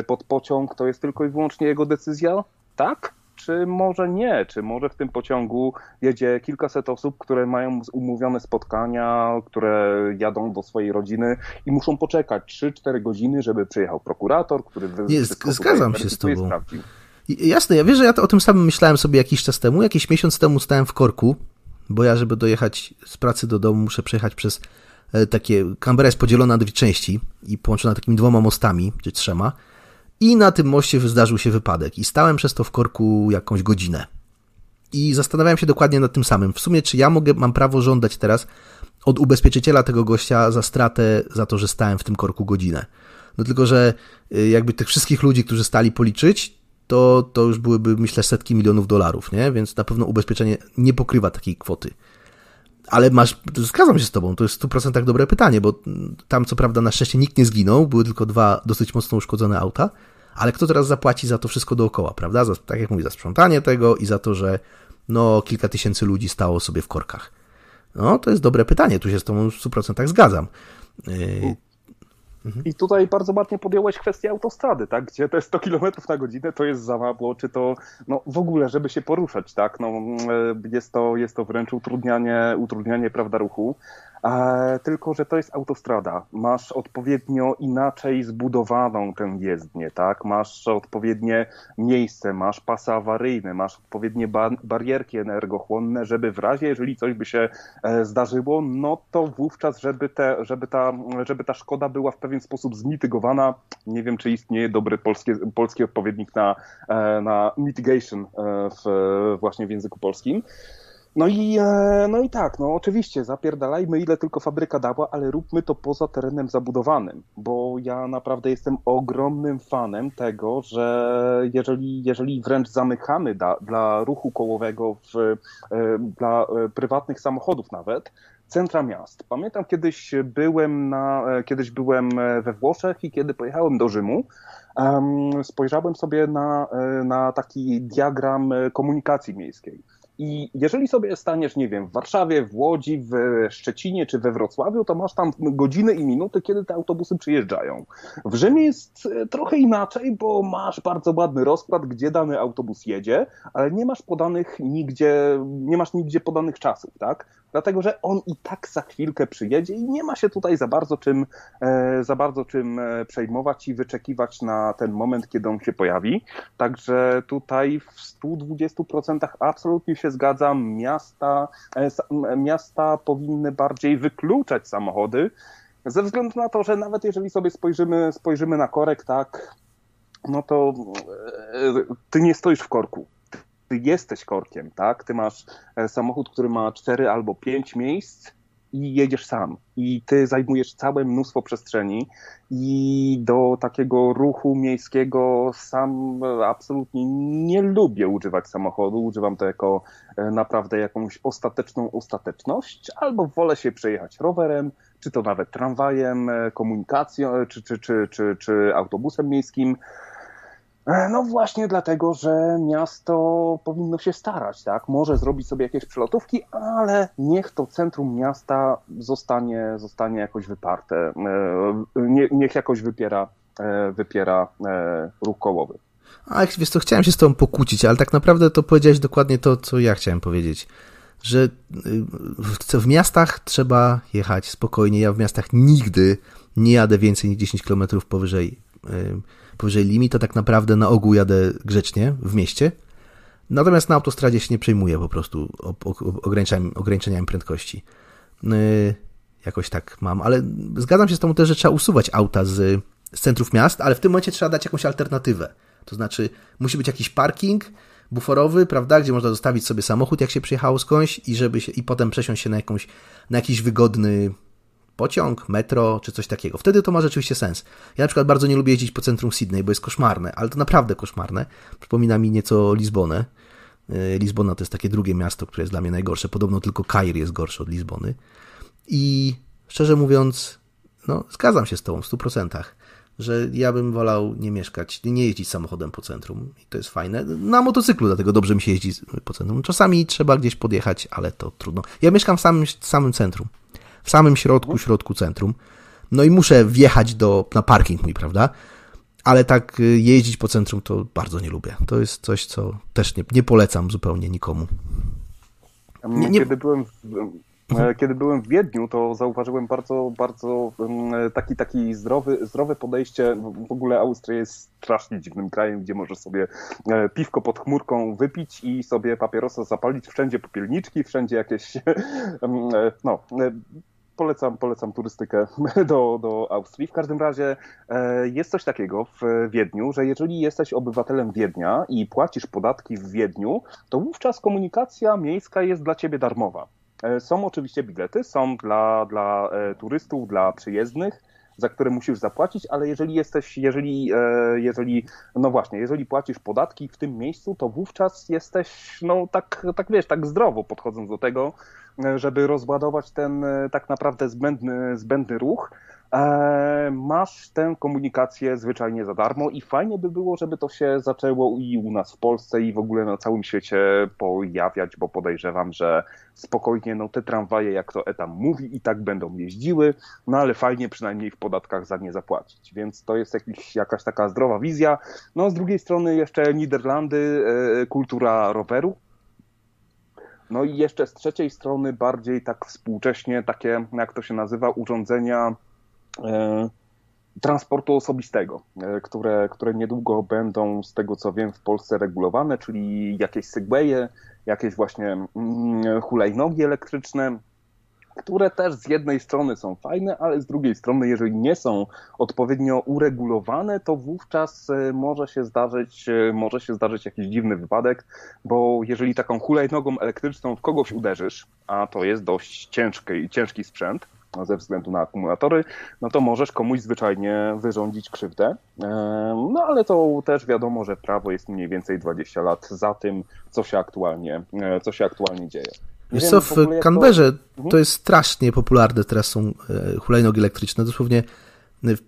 pod pociąg, to jest tylko i wyłącznie jego decyzja, tak? Czy może nie, czy może w tym pociągu jedzie kilkaset osób, które mają umówione spotkania, które jadą do swojej rodziny i muszą poczekać 3-4 godziny, żeby przyjechał prokurator, który... Nie, zgadzam się z tobą. Jasne, ja wiesz, że ja o tym samym myślałem sobie jakiś czas temu. Jakiś miesiąc temu stałem w korku, bo ja, żeby dojechać z pracy do domu, muszę przejechać przez e, takie. Canberra jest podzielona na dwie części i połączona takimi dwoma mostami, czy trzema. I na tym moście zdarzył się wypadek i stałem przez to w korku jakąś godzinę. I zastanawiałem się dokładnie nad tym samym. W sumie, czy ja mogę, mam prawo żądać teraz od ubezpieczyciela tego gościa za stratę, za to, że stałem w tym korku godzinę. No tylko, że y, jakby tych wszystkich ludzi, którzy stali policzyć, to, to już byłyby, myślę, setki milionów dolarów, nie? Więc na pewno ubezpieczenie nie pokrywa takiej kwoty. Ale masz, zgadzam się z tobą, to jest w 100% dobre pytanie, bo tam co prawda na szczęście nikt nie zginął, były tylko dwa dosyć mocno uszkodzone auta, ale kto teraz zapłaci za to wszystko dookoła, prawda? Za, tak jak mówię, za sprzątanie tego i za to, że no kilka tysięcy ludzi stało sobie w korkach. No, to jest dobre pytanie, tu się z tobą w 100% zgadzam. Mhm. I tutaj bardzo ładnie podjąłeś kwestię autostrady, tak? Gdzie te 100 km na godzinę to jest za mało, czy to no, w ogóle, żeby się poruszać, tak? No, e, jest, to, jest to wręcz utrudnianie, utrudnianie prawda, ruchu. E, tylko, że to jest autostrada. Masz odpowiednio inaczej zbudowaną tę jezdnię, tak? Masz odpowiednie miejsce, masz pasy awaryjne, masz odpowiednie barierki energochłonne, żeby w razie, jeżeli coś by się e, zdarzyło, no to wówczas, żeby, te, żeby, ta, żeby ta szkoda była w pewien sposób zmitygowana. Nie wiem, czy istnieje dobry polski, polski odpowiednik na, e, na mitigation w, właśnie w języku polskim. No i, e, no i tak, no oczywiście, zapierdalajmy ile tylko fabryka dała, ale róbmy to poza terenem zabudowanym, bo ja naprawdę jestem ogromnym fanem tego, że jeżeli, jeżeli wręcz zamykamy da, dla ruchu kołowego, w, e, dla e, prywatnych samochodów nawet, centra miast. Pamiętam kiedyś byłem, na, kiedyś byłem we Włoszech i kiedy pojechałem do Rzymu, spojrzałem sobie na, na taki diagram komunikacji miejskiej i jeżeli sobie staniesz, nie wiem, w Warszawie, w Łodzi, w Szczecinie czy we Wrocławiu, to masz tam godziny i minuty, kiedy te autobusy przyjeżdżają. W Rzymie jest e, trochę inaczej, bo masz bardzo ładny rozkład, gdzie dany autobus jedzie, ale nie masz podanych nigdzie, nie masz nigdzie podanych czasów, tak? Dlatego, że on i tak za chwilkę przyjedzie i nie ma się tutaj za bardzo czym, e, za bardzo czym e, przejmować i wyczekiwać na ten moment, kiedy on się pojawi. Także tutaj w 120% absolutnie się zgadzam. Miasta, e, miasta powinny bardziej wykluczać samochody, ze względu na to, że nawet jeżeli sobie spojrzymy, spojrzymy na korek, tak, no to ty nie stoisz w korku ty jesteś korkiem, tak? Ty masz e, samochód, który ma cztery albo pięć miejsc i jedziesz sam. I ty zajmujesz całe mnóstwo przestrzeni i do takiego ruchu miejskiego sam absolutnie nie lubię używać samochodu. Używam to jako e, naprawdę jakąś ostateczną ostateczność, albo wolę się przejechać rowerem, czy to nawet tramwajem, e, komunikacją, czy, czy, czy, czy, czy autobusem miejskim. E, no właśnie dlatego, że miasto powinno się starać, tak? Może zrobić sobie jakieś przelotówki, ale niech to centrum miasta zostanie, zostanie jakoś wyparte. E, nie, niech jakoś wypiera, e, wypiera ruch kołowy. A wiesz co, chciałem się z tobą pokłócić, ale tak naprawdę to powiedziałeś dokładnie to, co ja chciałem powiedzieć. Że w, w miastach trzeba jechać spokojnie. Ja w miastach nigdy nie jadę więcej niż 10 km powyżej powyżej limitu, tak naprawdę na ogół jadę grzecznie w mieście. Natomiast na autostradzie się nie przejmuję po prostu ograniczeniami prędkości. Y, jakoś tak mam, ale zgadzam się z tobą też, że trzeba usuwać auta z, z centrów miast, ale w tym momencie trzeba dać jakąś alternatywę. To znaczy, musi być jakiś parking buforowy, prawda, gdzie można zostawić sobie samochód, jak się przyjechało skądś i żeby się, i potem przesiąść się na, jakąś, na jakiś wygodny pociąg, metro czy coś takiego. Wtedy to ma rzeczywiście sens. Ja na przykład bardzo nie lubię jeździć po centrum Sydney, bo jest koszmarne, ale to naprawdę koszmarne. Przypomina mi nieco Lizbonę. Y, Lizbona to jest takie drugie miasto, które jest dla mnie najgorsze. Podobno tylko Kair jest gorszy od Lizbony. I szczerze mówiąc, no, zgadzam się z Tobą w 100%, że ja bym wolał nie mieszkać, nie jeździć samochodem po centrum. I to jest fajne. Na motocyklu, dlatego dobrze mi się jeździ po centrum. Czasami trzeba gdzieś podjechać, ale to trudno. Ja mieszkam w samym, samym centrum w samym środku, mhm. środku centrum. No i muszę wjechać do, na parking mój, prawda? Ale tak y, jeździć po centrum to bardzo nie lubię. To jest coś, co też nie, nie polecam zupełnie nikomu. Nie, nie... Kiedy byłem w, e, kiedy byłem w Wiedniu, to zauważyłem bardzo, bardzo mm, taki, taki zdrowy, zdrowe podejście. W ogóle Austria jest strasznie dziwnym krajem, gdzie możesz sobie e, piwko pod chmurką wypić i sobie papierosa zapalić. Wszędzie popielniczki, wszędzie jakieś mm, e, no, polecam, polecam turystykę do, do Austrii. W każdym razie e, jest coś takiego w Wiedniu, że jeżeli jesteś obywatelem Wiednia i płacisz podatki w Wiedniu, to wówczas komunikacja miejska jest dla ciebie darmowa. E, są oczywiście bilety, są dla, dla e, turystów, dla przyjezdnych, za które musisz zapłacić, ale jeżeli jesteś, jeżeli, jeżeli, no właśnie, jeżeli płacisz podatki w tym miejscu, to wówczas jesteś, no tak, tak wiesz, tak zdrowo podchodząc do tego, żeby rozładować ten tak naprawdę zbędny, zbędny ruch, E, masz tę komunikację zwyczajnie za darmo i fajnie by było, żeby to się zaczęło i u nas w Polsce i w ogóle na całym świecie pojawiać, bo podejrzewam, że spokojnie no te tramwaje, jak to Etam mówi, i tak będą jeździły, no ale fajnie przynajmniej w podatkach za nie zapłacić, więc to jest jakiś, jakaś taka zdrowa wizja. No z drugiej strony jeszcze Niderlandy, e, kultura roweru, no i jeszcze z trzeciej strony bardziej tak współcześnie takie, jak to się nazywa, urządzenia E, transportu osobistego, e, które, które niedługo będą, z tego co wiem, w Polsce regulowane, czyli jakieś segwaye, jakieś właśnie mm, hulajnogi elektryczne, które też z jednej strony są fajne, ale z drugiej strony, jeżeli nie są odpowiednio uregulowane, to wówczas e, może się zdarzyć, może się zdarzyć jakiś dziwny wypadek, bo jeżeli taką hulajnogą elektryczną w kogoś uderzysz, a to jest dość ciężki, ciężki sprzęt, ze względu na akumulatory, no to możesz komuś zwyczajnie wyrządzić krzywdę. No ale to też wiadomo, że prawo jest mniej więcej 20 lat za tym, co się aktualnie, e, co się aktualnie dzieje. Wiesz co, w Canberrze to... Mhm. to jest strasznie popularne, teraz są e, hulajnogi elektryczne, dosłownie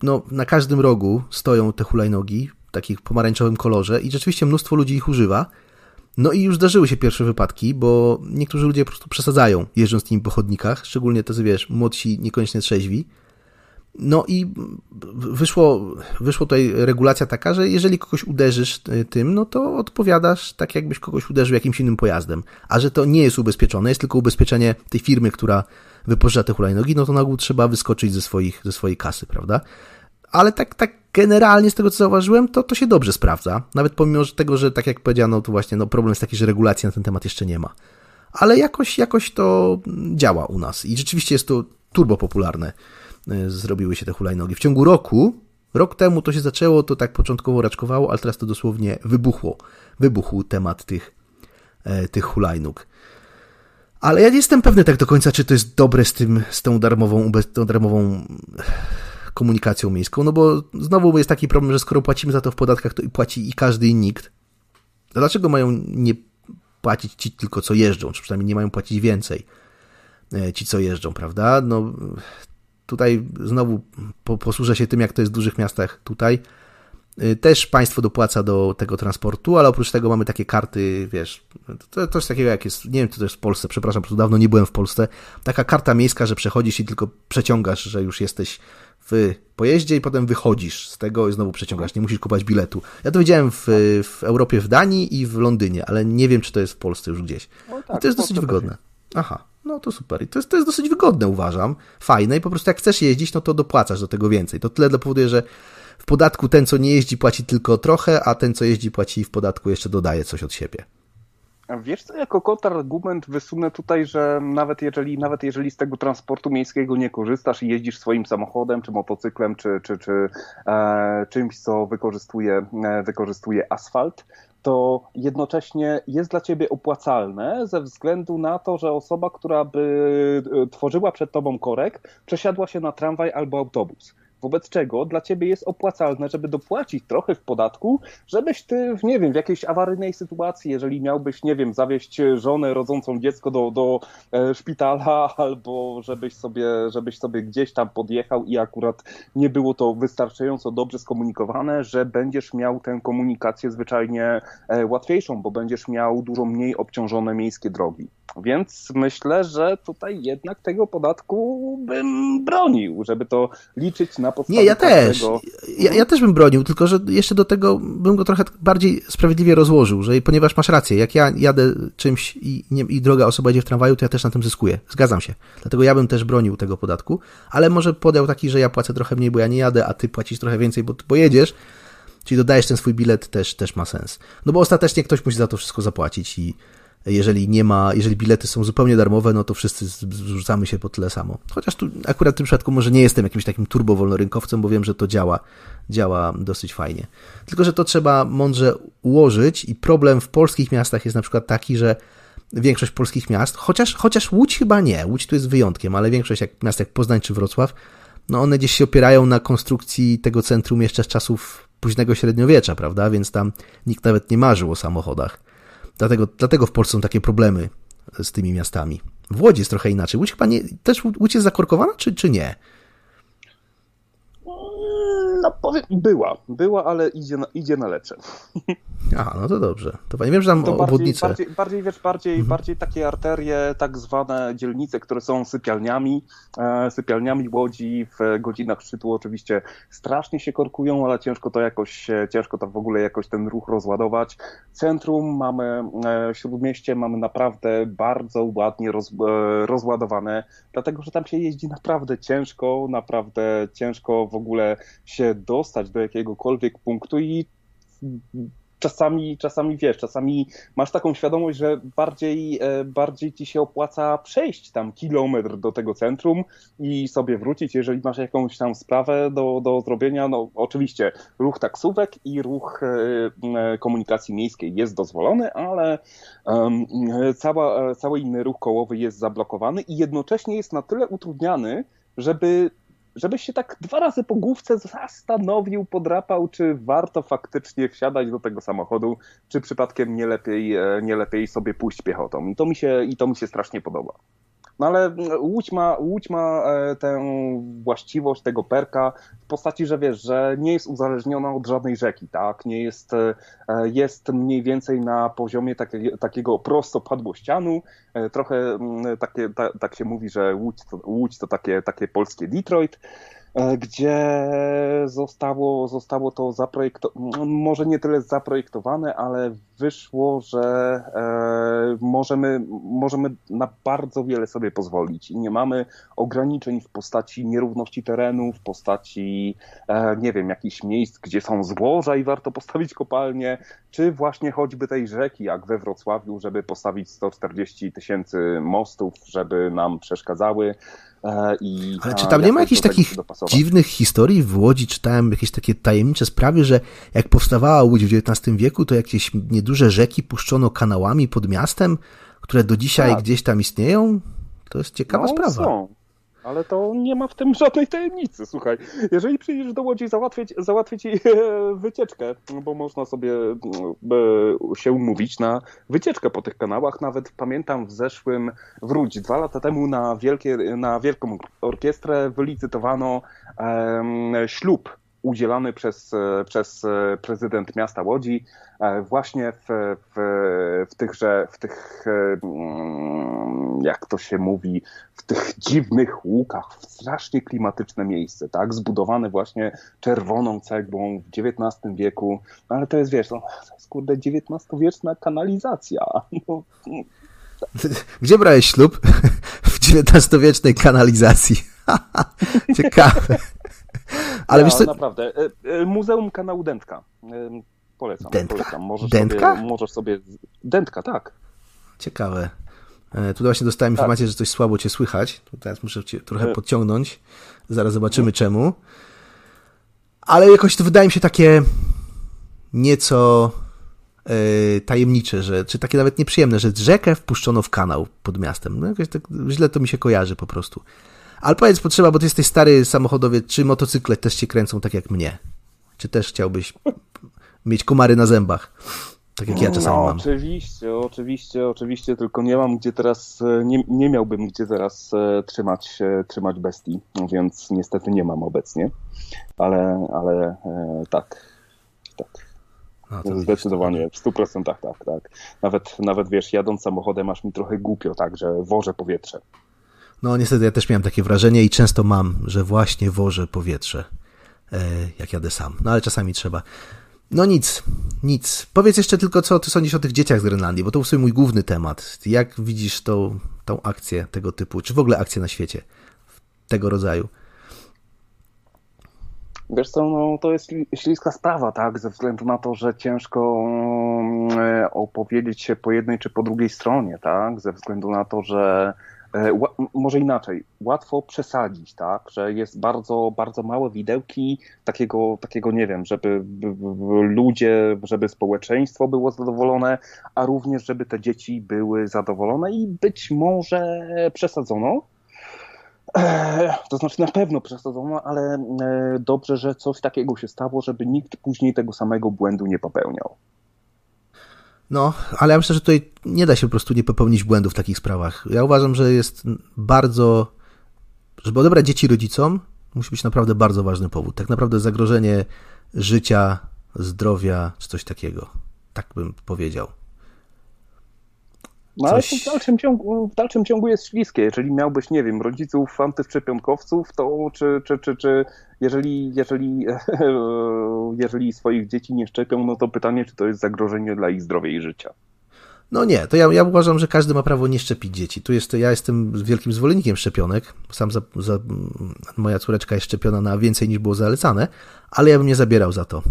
no, na każdym rogu stoją te hulajnogi w takich pomarańczowym kolorze i rzeczywiście mnóstwo ludzi ich używa. No i już zdarzyły się pierwsze wypadki, bo niektórzy ludzie po prostu przesadzają, jeżdżąc tymi po chodnikach, szczególnie tacy, wiesz, młodsi, niekoniecznie trzeźwi. No i wyszło, wyszło tutaj regulacja taka, że jeżeli kogoś uderzysz tym, no to odpowiadasz tak, jakbyś kogoś uderzył jakimś innym pojazdem. A że to nie jest ubezpieczone, jest tylko ubezpieczenie tej firmy, która wypożycza te hulajnogi, no to na ogół trzeba wyskoczyć ze, swoich, ze swojej kasy, prawda? Ale tak, tak generalnie z tego, co zauważyłem, to, to się dobrze sprawdza. Nawet pomimo tego, że tak jak powiedziano, to właśnie no, problem jest taki, że regulacji na ten temat jeszcze nie ma. Ale jakoś, jakoś to działa u nas i rzeczywiście jest to turbo popularne. E, zrobiły się te hulajnogi. W ciągu roku, rok temu to się zaczęło, to tak początkowo raczkowało, ale teraz to dosłownie wybuchło. Wybuchł temat tych, e, tych hulajnóg. Ale ja nie jestem pewny tak do końca, czy to jest dobre z tym, z tą darmową, tą darmową komunikacją miejską, no bo znowu jest taki problem, że skoro płacimy za to w podatkach, to i płaci i każdy i nikt. Dlaczego mają nie płacić ci tylko co jeżdżą, czy przynajmniej nie mają płacić więcej e, ci co jeżdżą, prawda? No tutaj znowu posłużę się tym, jak to jest w dużych miastach tutaj. E, też państwo dopłaca do tego transportu, ale oprócz tego mamy takie karty, wiesz, to coś takiego jak jest, nie wiem, czy to jest w Polsce, przepraszam, po dawno nie byłem w Polsce, taka karta miejska, że przechodzisz i tylko przeciągasz, że już jesteś w pojeździe i potem wychodzisz z tego i znowu przeciągasz, nie musisz kupować biletu. Ja to widziałem w, w Europie, w Danii i w Londynie, ale nie wiem, czy to jest w Polsce już gdzieś. No tak, I to jest dosyć wygodne. Aha, no to super. I to jest, to jest dosyć wygodne, uważam. Fajne i po prostu jak chcesz jeździć, no to dopłacasz do tego więcej. To tyle powoduje, że w podatku ten, co nie jeździ, płaci tylko trochę, a ten, co jeździ, płaci w podatku jeszcze dodaje coś od siebie. Wiesz co, jako kontrargument wysunę tutaj, że nawet jeżeli, nawet jeżeli z tego transportu miejskiego nie korzystasz i jeździsz swoim samochodem, czy motocyklem, czy, czy, czy e, czymś, co wykorzystuje, e, wykorzystuje asfalt, to jednocześnie jest dla ciebie opłacalne ze względu na to, że osoba, która by e, tworzyła przed tobą korek, przesiadła się na tramwaj albo autobus. Wobec czego dla ciebie jest opłacalne, żeby dopłacić trochę w podatku, żebyś ty, nie wiem, w jakiejś awaryjnej sytuacji, jeżeli miałbyś, nie wiem, zawieźć żonę rodzącą dziecko do, do e, szpitala, albo żebyś sobie, żebyś sobie gdzieś tam podjechał i akurat nie było to wystarczająco dobrze skomunikowane, że będziesz miał tę komunikację zwyczajnie e, łatwiejszą, bo będziesz miał dużo mniej obciążone miejskie drogi. Więc myślę, że tutaj jednak tego podatku bym bronił, żeby to liczyć na podstawie. Nie, ja też. Ja, ja, też bym bronił, tylko że jeszcze do tego bym go trochę bardziej sprawiedliwie rozłożył, że ponieważ masz rację, jak ja jadę czymś i, nie, i droga osoba idzie w tramwaju, to ja też na tym zyskuję. Zgadzam się. Dlatego ja bym też bronił tego podatku, ale może podał taki, że ja płacę trochę mniej, bo ja nie jadę, a ty płacisz trochę więcej, bo ty pojedziesz. Czyli dodajesz ten swój bilet, też, też ma sens. No bo ostatecznie ktoś musi za to wszystko zapłacić i, jeżeli nie ma, jeżeli bilety są zupełnie darmowe, no to wszyscy zrzucamy się po tyle samo. Chociaż tu akurat w tym przypadku może nie jestem jakimś takim turbo wolnorynkowcem, bo wiem, że to działa, działa dosyć fajnie. Tylko, że to trzeba mądrze ułożyć i problem w polskich miastach jest na przykład taki, że większość polskich miast, chociaż, chociaż Łódź chyba nie, Łódź tu jest wyjątkiem, ale większość jak, miast jak Poznań czy Wrocław, no one gdzieś się opierają na konstrukcji tego centrum jeszcze z czasów późnego średniowiecza, prawda? Więc tam nikt nawet nie marzył o samochodach. Dlatego, dlatego w Polsce są takie problemy z tymi miastami. W Łodzi jest trochę inaczej. Łódź chyba nie, też Łódź jest zakorkowana, czy, czy nie? No powiem, była, była, ale idzie na, idzie na lepsze. Aha, no to dobrze. To nie wiem, że tam to obwodnice. Bardziej, bardziej, bardziej, wiesz, bardziej, mhm. bardziej takie arterie, tak zwane dzielnice, które są sypialniami, e, sypialniami Łodzi w godzinach szczytu oczywiście strasznie się korkują, ale ciężko to jakoś, ciężko to w ogóle jakoś ten ruch rozładować. Centrum mamy, e, śródmieście mamy naprawdę bardzo ładnie roz, e, rozładowane, dlatego, że tam się jeździ naprawdę ciężko, naprawdę ciężko w ogóle się dostać do jakiegokolwiek punktu i czasami, czasami wiesz, czasami masz taką świadomość, że bardziej, e, bardziej ci się opłaca przejść tam kilometr do tego centrum i sobie wrócić, jeżeli masz jakąś tam sprawę do, do zrobienia. No oczywiście ruch taksówek i ruch e, komunikacji miejskiej jest dozwolony, ale um, cała, cały inny ruch kołowy jest zablokowany i jednocześnie jest na tyle utrudniany, żeby żebyś się tak dwa razy po główce zastanowił, podrapał, czy warto faktycznie wsiadać do tego samochodu, czy przypadkiem nie lepiej, e, nie lepiej sobie pójść piechotą. I to mi się, i to mi się strasznie podoba. No ale Łódź ma, Łódź ma e, tę właściwość tego perka w postaci, że wiesz, że nie jest uzależniona od żadnej rzeki, tak? Nie jest, e, jest mniej więcej na poziomie takie, takiego prostopadłościanu. E, trochę takie, ta, tak się mówi, że Łódź to, Łódź to takie, takie polskie Detroit. E, gdzie zostało, zostało to zaprojektowane, może nie tyle zaprojektowane, ale wyszło, że e, możemy, możemy na bardzo wiele sobie pozwolić i nie mamy ograniczeń w postaci nierówności terenu, w postaci, e, nie wiem, jakichś miejsc, gdzie są złoża i warto postawić kopalnię, czy właśnie choćby tej rzeki, jak we Wrocławiu, żeby postawić 140 tysięcy mostów, żeby nam przeszkadzały. E, I, Ale czy tam nie ma jakichś takich dziwnych historii w Łodzi? Czytałem jakieś takie tajemnicze sprawy, że jak powstawała Łódź w XIX wieku, to jakieś nieduże rzeki puszczono kanałami pod miastem, które do dzisiaj tak. gdzieś tam istnieją? To jest ciekawa no, sprawa. Są. Ale to nie ma w tym żadnej tajemnicy. Słuchaj, jeżeli przyjdziesz do Łodzi załatwić, załatwić wycieczkę, bo można sobie e, się umówić na wycieczkę po tych kanałach. Nawet pamiętam w zeszłym, wróć, dwa lata temu na, wielkie, na Wielką Orkiestrę wylicytowano um, ślub udzielany przez, przez prezydent miasta Łodzi e, właśnie w, w, w tychże, w tych, mm, jak to się mówi, w tych dziwnych łukach, w strasznie klimatyczne miejsce, tak, zbudowane właśnie czerwoną cegłą w XIX wieku, no ale to jest, wiesz, no, to jest kurde XIX-wieczna kanalizacja. No, Gdzie brałeś ślub? W XIX-wiecznej kanalizacji. Ciekawe. Ale wiesz co... naprawdę. E, e, Muzeum Kanału Dętka. E, polecam. Dętka? polecam. Możesz Dętka? Sobie, możesz sobie... Dętka, tak. Ciekawe. Tu właśnie dostałem tak. informację, że coś słabo cię słychać. Teraz muszę cię trochę podciągnąć. Zaraz zobaczymy czemu. Ale jakoś to wydaje mi się takie nieco tajemnicze, że, czy takie nawet nieprzyjemne, że rzekę wpuszczono w kanał pod miastem. No jakoś tak źle to mi się kojarzy po prostu. Ale powiedz, potrzeba, bo ty jesteś stary samochodowiec, czy motocykle też się kręcą tak jak mnie? Czy też chciałbyś mieć komary na zębach? Tak jak ja czasami no, mam. Oczywiście, oczywiście, oczywiście, tylko nie mam gdzie teraz, e, nie, nie miałbym gdzie teraz e, trzymać, e, trzymać bestii, więc niestety nie mam obecnie, ale, ale tak, tak. No, Zdecydowanie, w stu procentach tak, tak. Nawet, nawet wiesz, jadąc samochodem masz mi trochę głupio, tak, że wożę powietrze. No niestety ja też miałem takie wrażenie i często mam, że właśnie wożę powietrze, e, jak jadę sam. No ale czasami trzeba. No nic, nic. Powiedz jeszcze tylko, co ty sądzisz o tych dzieciach z Grenlandii, bo to w sumie mój główny temat. Jak widzisz tą, tą akcję tego typu, czy w ogóle akcję na świecie tego rodzaju? Wiesz co, no, to jest śliska sprawa, tak, ze względu na to, że ciężko mm, opowiedzieć się po jednej czy po drugiej stronie, tak, ze względu na to, że E, może inaczej, łatwo przesadzić, tak, że jest bardzo, bardzo małe widełki takiego, takiego, nie wiem, żeby ludzie, żeby społeczeństwo było zadowolone, a również, żeby te dzieci były zadowolone i być może przesadzono. To znaczy na pewno przesadzono, ale e, dobrze, że coś takiego się stało, żeby nikt później tego samego błędu nie popełniał. No, ale ja myślę, że tutaj nie da się po prostu nie popełnić błędów w takich sprawach. Ja uważam, że jest bardzo. Żeby odebrać dzieci rodzicom, musi być naprawdę bardzo ważny powód. Tak naprawdę zagrożenie życia, zdrowia czy coś takiego. Tak bym powiedział. No ale to w dalszym, ciągu, w dalszym ciągu jest śliskie. Jeżeli miałbyś, nie wiem, rodziców antyszczepionkowców, to czy, czy, czy, czy jeżeli, jeżeli, jeżeli swoich dzieci nie szczepią, no to pytanie, czy to jest zagrożenie dla ich zdrowia i życia. No nie, to ja, ja uważam, że każdy ma prawo nie szczepić dzieci. Tu jest, ja jestem wielkim zwolennikiem szczepionek. Sam za, za, moja córeczka jest szczepiona na więcej niż było zalecane, ale ja bym nie zabierał za to,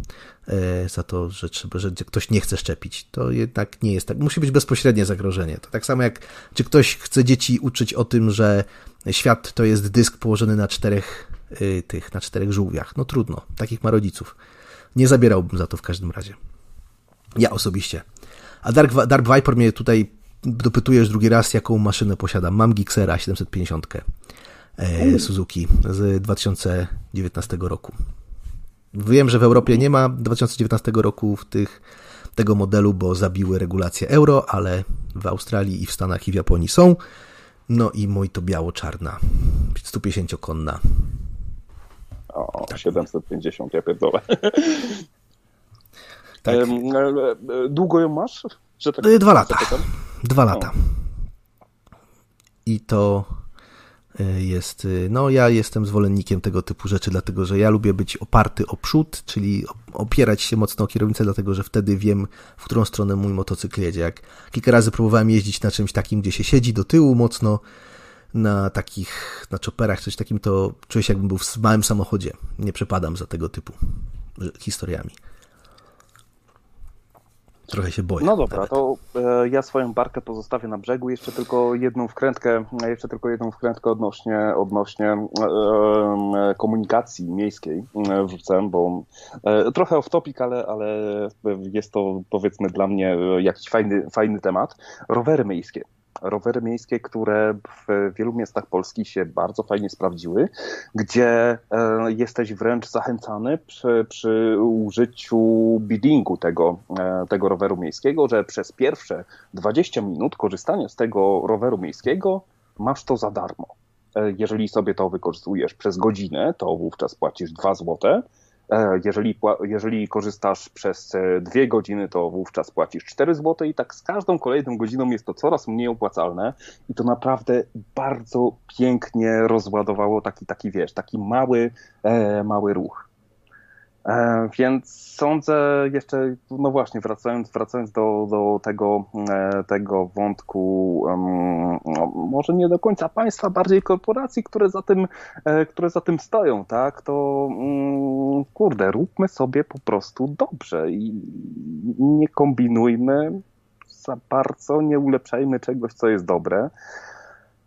e, za to, że, trzeba, że ktoś nie chce szczepić. To jednak nie jest tak. Musi być bezpośrednie zagrożenie. To tak samo jak, czy ktoś chce dzieci uczyć o tym, że świat to jest dysk położony na czterech y, tych, na czterech żółwiach. No trudno. Takich ma rodziców. Nie zabierałbym za to w każdym razie. Ja osobiście. A Dark, Dark Viper mnie tutaj dopytujesz drugi raz, jaką maszynę posiadam. Mam Gixera 750 e, Suzuki z 2019 roku. Wiem, że w Europie nie ma 2019 roku w tych, tego modelu, bo zabiły regulacje euro, ale w Australii i w Stanach i w Japonii są. No i mój to biało-czarna, 150-konna. O, 750, ja pierdolę. Tak. E, e, długo ją masz? Że tak Dwa lata. Zapytam? Dwa lata. I to e, jest, no ja jestem zwolennikiem tego typu rzeczy, dlatego że ja lubię być oparty o przód, czyli opierać się mocno o kierownicę, dlatego że wtedy wiem, w którą stronę mój motocykl jedzie. Jak kilka razy próbowałem jeździć na czymś takim, gdzie się siedzi do tyłu mocno, na takich, na chopperach, coś takim, to czuję się jakbym był w małym samochodzie. Nie przepadam za tego typu historiami. Trochę się boję. No dobra, nawet. to e, ja swoją barkę pozostawię na brzegu. Jeszcze tylko jedną wkrętkę, jeszcze tylko jedną wkrętkę odnośnie, odnośnie e, e, komunikacji miejskiej e, wrzucę, bo e, trochę off topic, ale, ale jest to powiedzmy dla mnie jakiś fajny, fajny temat. Rowery miejskie rowery miejskie, które w wielu miastach Polski się bardzo fajnie sprawdziły, gdzie e, jesteś wręcz zachęcany przy, przy użyciu biddingu tego, e, tego roweru miejskiego, że przez pierwsze 20 minut korzystania z tego roweru miejskiego masz to za darmo. E, jeżeli sobie to wykorzystujesz przez godzinę, to wówczas płacisz 2 złote, jeżeli, jeżeli korzystasz przez e, dwie godziny, to wówczas płacisz 4 zł i tak z każdą kolejną godziną jest to coraz mniej opłacalne i to naprawdę bardzo pięknie rozładowało taki, taki wiesz, taki mały, e, mały ruch. E, więc sądzę jeszcze, no właśnie, wracając, wracając do, do tego, e, tego wątku, no, może nie do końca państwa, bardziej korporacji, które za tym, e, które za tym stoją, tak, to mm, kurde, róbmy sobie po prostu dobrze i nie kombinujmy za bardzo, nie ulepszajmy czegoś, co jest dobre.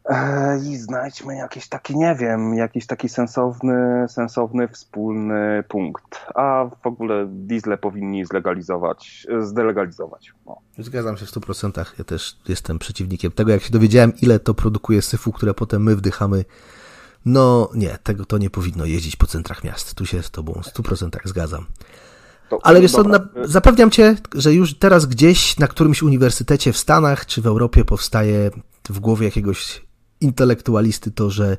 E, i znajdźmy jakiś taki, nie wiem, jakiś taki sensowny, sensowny wspólny punkt. A w ogóle diesle powinni zlegalizować, zdelegalizować. No. Zgadzam się w 100%. Ja też jestem przeciwnikiem tego. Jak się dowiedziałem, ile to produkuje syfu, które potem my wdychamy, no nie, tego to nie powinno jeździć po centrach miast. Tu się z tobą w 100% zgadzam. Ale wiesz co, na, zapewniam cię, że już teraz gdzieś na którymś uniwersytecie w Stanach czy w Europie powstaje w głowie jakiegoś intelektualisty to, że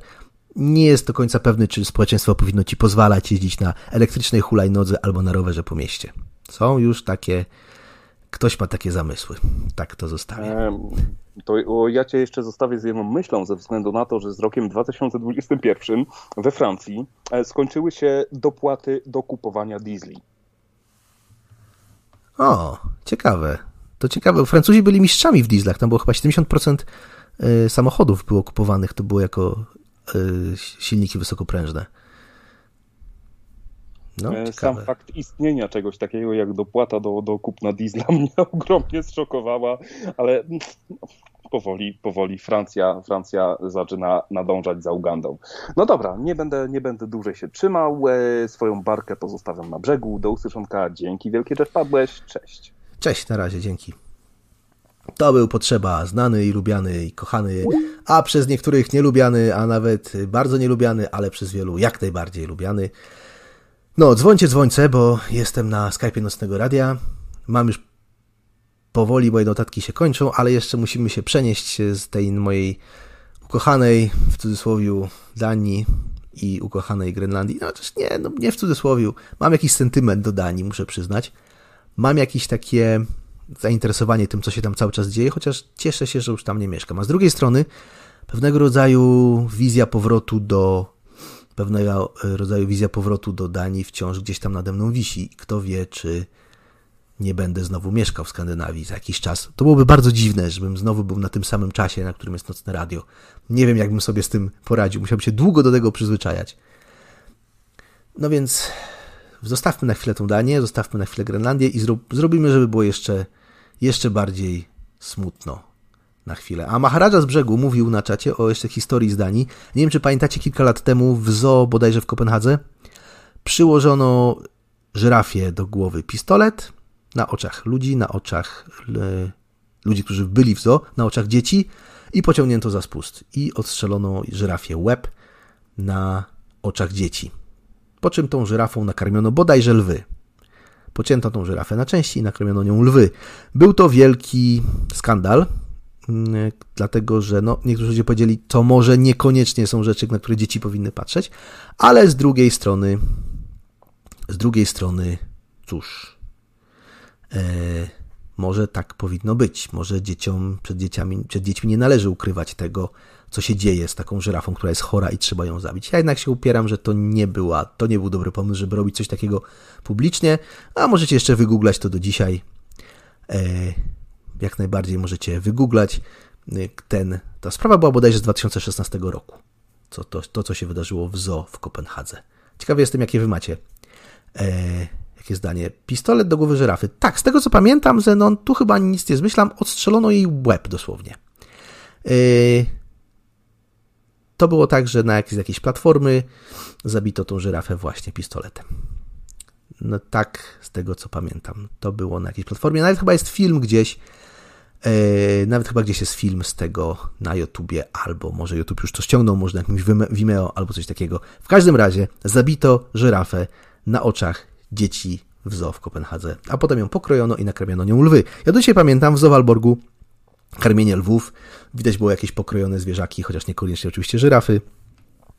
nie jest do końca pewny, czy społeczeństwo powinno ci pozwalać jeździć na elektrycznej hulajnodze albo na rowerze po mieście. Są już takie, ktoś ma takie zamysły. Tak to zostawię. To ja cię jeszcze zostawię z jedną myślą, ze względu na to, że z rokiem 2021 we Francji e, skończyły się dopłaty do kupowania diesli. O, ciekawe. To ciekawe. Francuzi byli mistrzami w dieslach. Tam było chyba 70% Y, samochodów było kupowanych, to było jako silniki wysokoprężne. No, e, Sam fakt istnienia czegoś takiego jak dopłata do, do kupna diesla mnie ogromnie zszokowała, ale powoli, powoli Francja, Francja zaczyna nadążać za Ugandą. No dobra, nie będę, nie będę dłużej się trzymał. E, swoją barkę pozostawiam na brzegu. Do usłyszonka. Dzięki wielkie, że wpadłeś. Cześć. Cześć, na razie, dzięki. To był potrzeba znany i lubiany i kochany, a przez niektórych nielubiany, a nawet bardzo nielubiany, ale przez wielu jak najbardziej lubiany. No, dzwońcie, dzwońce, bo jestem na Skype Nocnego Radia. Mam już powoli, moje notatki się kończą, ale jeszcze musimy się przenieść z tej mojej ukochanej, w cudzysłowie, Danii i ukochanej Grenlandii. No też nie, no nie w cudzysłowie. Mam jakiś sentyment do Danii, muszę przyznać. Mam jakieś takie zainteresowanie tym, co się tam cały czas dzieje, chociaż cieszę się, że już tam nie mieszkam. A z drugiej strony pewnego rodzaju wizja powrotu do pewnego rodzaju wizja powrotu do Danii wciąż gdzieś tam nade mną wisi. Kto wie, czy nie będę znowu mieszkał w Skandynawii za jakiś czas. To byłoby bardzo dziwne, żebym znowu był na tym samym czasie, na którym jest nocne radio. Nie wiem, jakbym sobie z tym poradził. Musiałbym się długo do tego przyzwyczajać. No więc zostawmy na chwilę tą Danię, zostawmy na chwilę Grenlandię i zro zrobimy, żeby było jeszcze, jeszcze bardziej smutno na chwilę. A Maharaja z brzegu mówił na czacie o jeszcze historii z Danii. Nie wiem, czy pamiętacie, kilka lat temu w zoo bodajże w Kopenhadze przyłożono żyrafie do głowy pistolet na oczach ludzi, na oczach ludzi, którzy byli w zoo, na oczach dzieci i pociągnięto za spust. I odstrzelono żyrafie łeb na oczach dzieci. Po czym tą żyrafą nakarmiono bodajże lwy. Pocięto tą żyrafę na części i nakarmiono nią lwy. Był to wielki skandal, dlatego że no, niektórzy ludzie powiedzieli, to może niekoniecznie są rzeczy, na które dzieci powinny patrzeć, ale z drugiej strony, z drugiej strony, cóż, e, może tak powinno być. Może dzieciom, przed, dzieciami, przed dziećmi nie należy ukrywać tego, co się dzieje z taką żyrafą, która jest chora i trzeba ją zabić. Ja jednak się upieram, że to nie była, to nie był dobry pomysł, żeby robić coś takiego publicznie, a możecie jeszcze wygooglać to do dzisiaj. E, jak najbardziej możecie wygooglać. E, ten, ta sprawa była bodajże z 2016 roku. Co, to, to, co się wydarzyło w zoo w Kopenhadze. Ciekawy jestem, jakie wy macie. E, jakie zdanie? Pistolet do głowy żyrafy. Tak, z tego co pamiętam, Zenon, tu chyba nic nie zmyślam, odstrzelono jej łeb dosłownie. E, to było tak, że na jakieś, jakieś platformy zabito tą żyrafę właśnie pistoletem. No tak, z tego co pamiętam. To było na jakiejś platformie. Nawet chyba jest film gdzieś. Yy, nawet chyba gdzieś jest film z tego na YouTubie, albo może YouTube już to ściągnął, może na jakimś Vimeo, albo coś takiego. W każdym razie zabito żyrafę na oczach dzieci w zoo w Kopenhadze, a potem ją pokrojono i nakarmiono nią lwy. Ja do dzisiaj pamiętam w zoo karmienie lwów. Widać było jakieś pokrojone zwierzaki, chociaż niekoniecznie oczywiście żyrafy.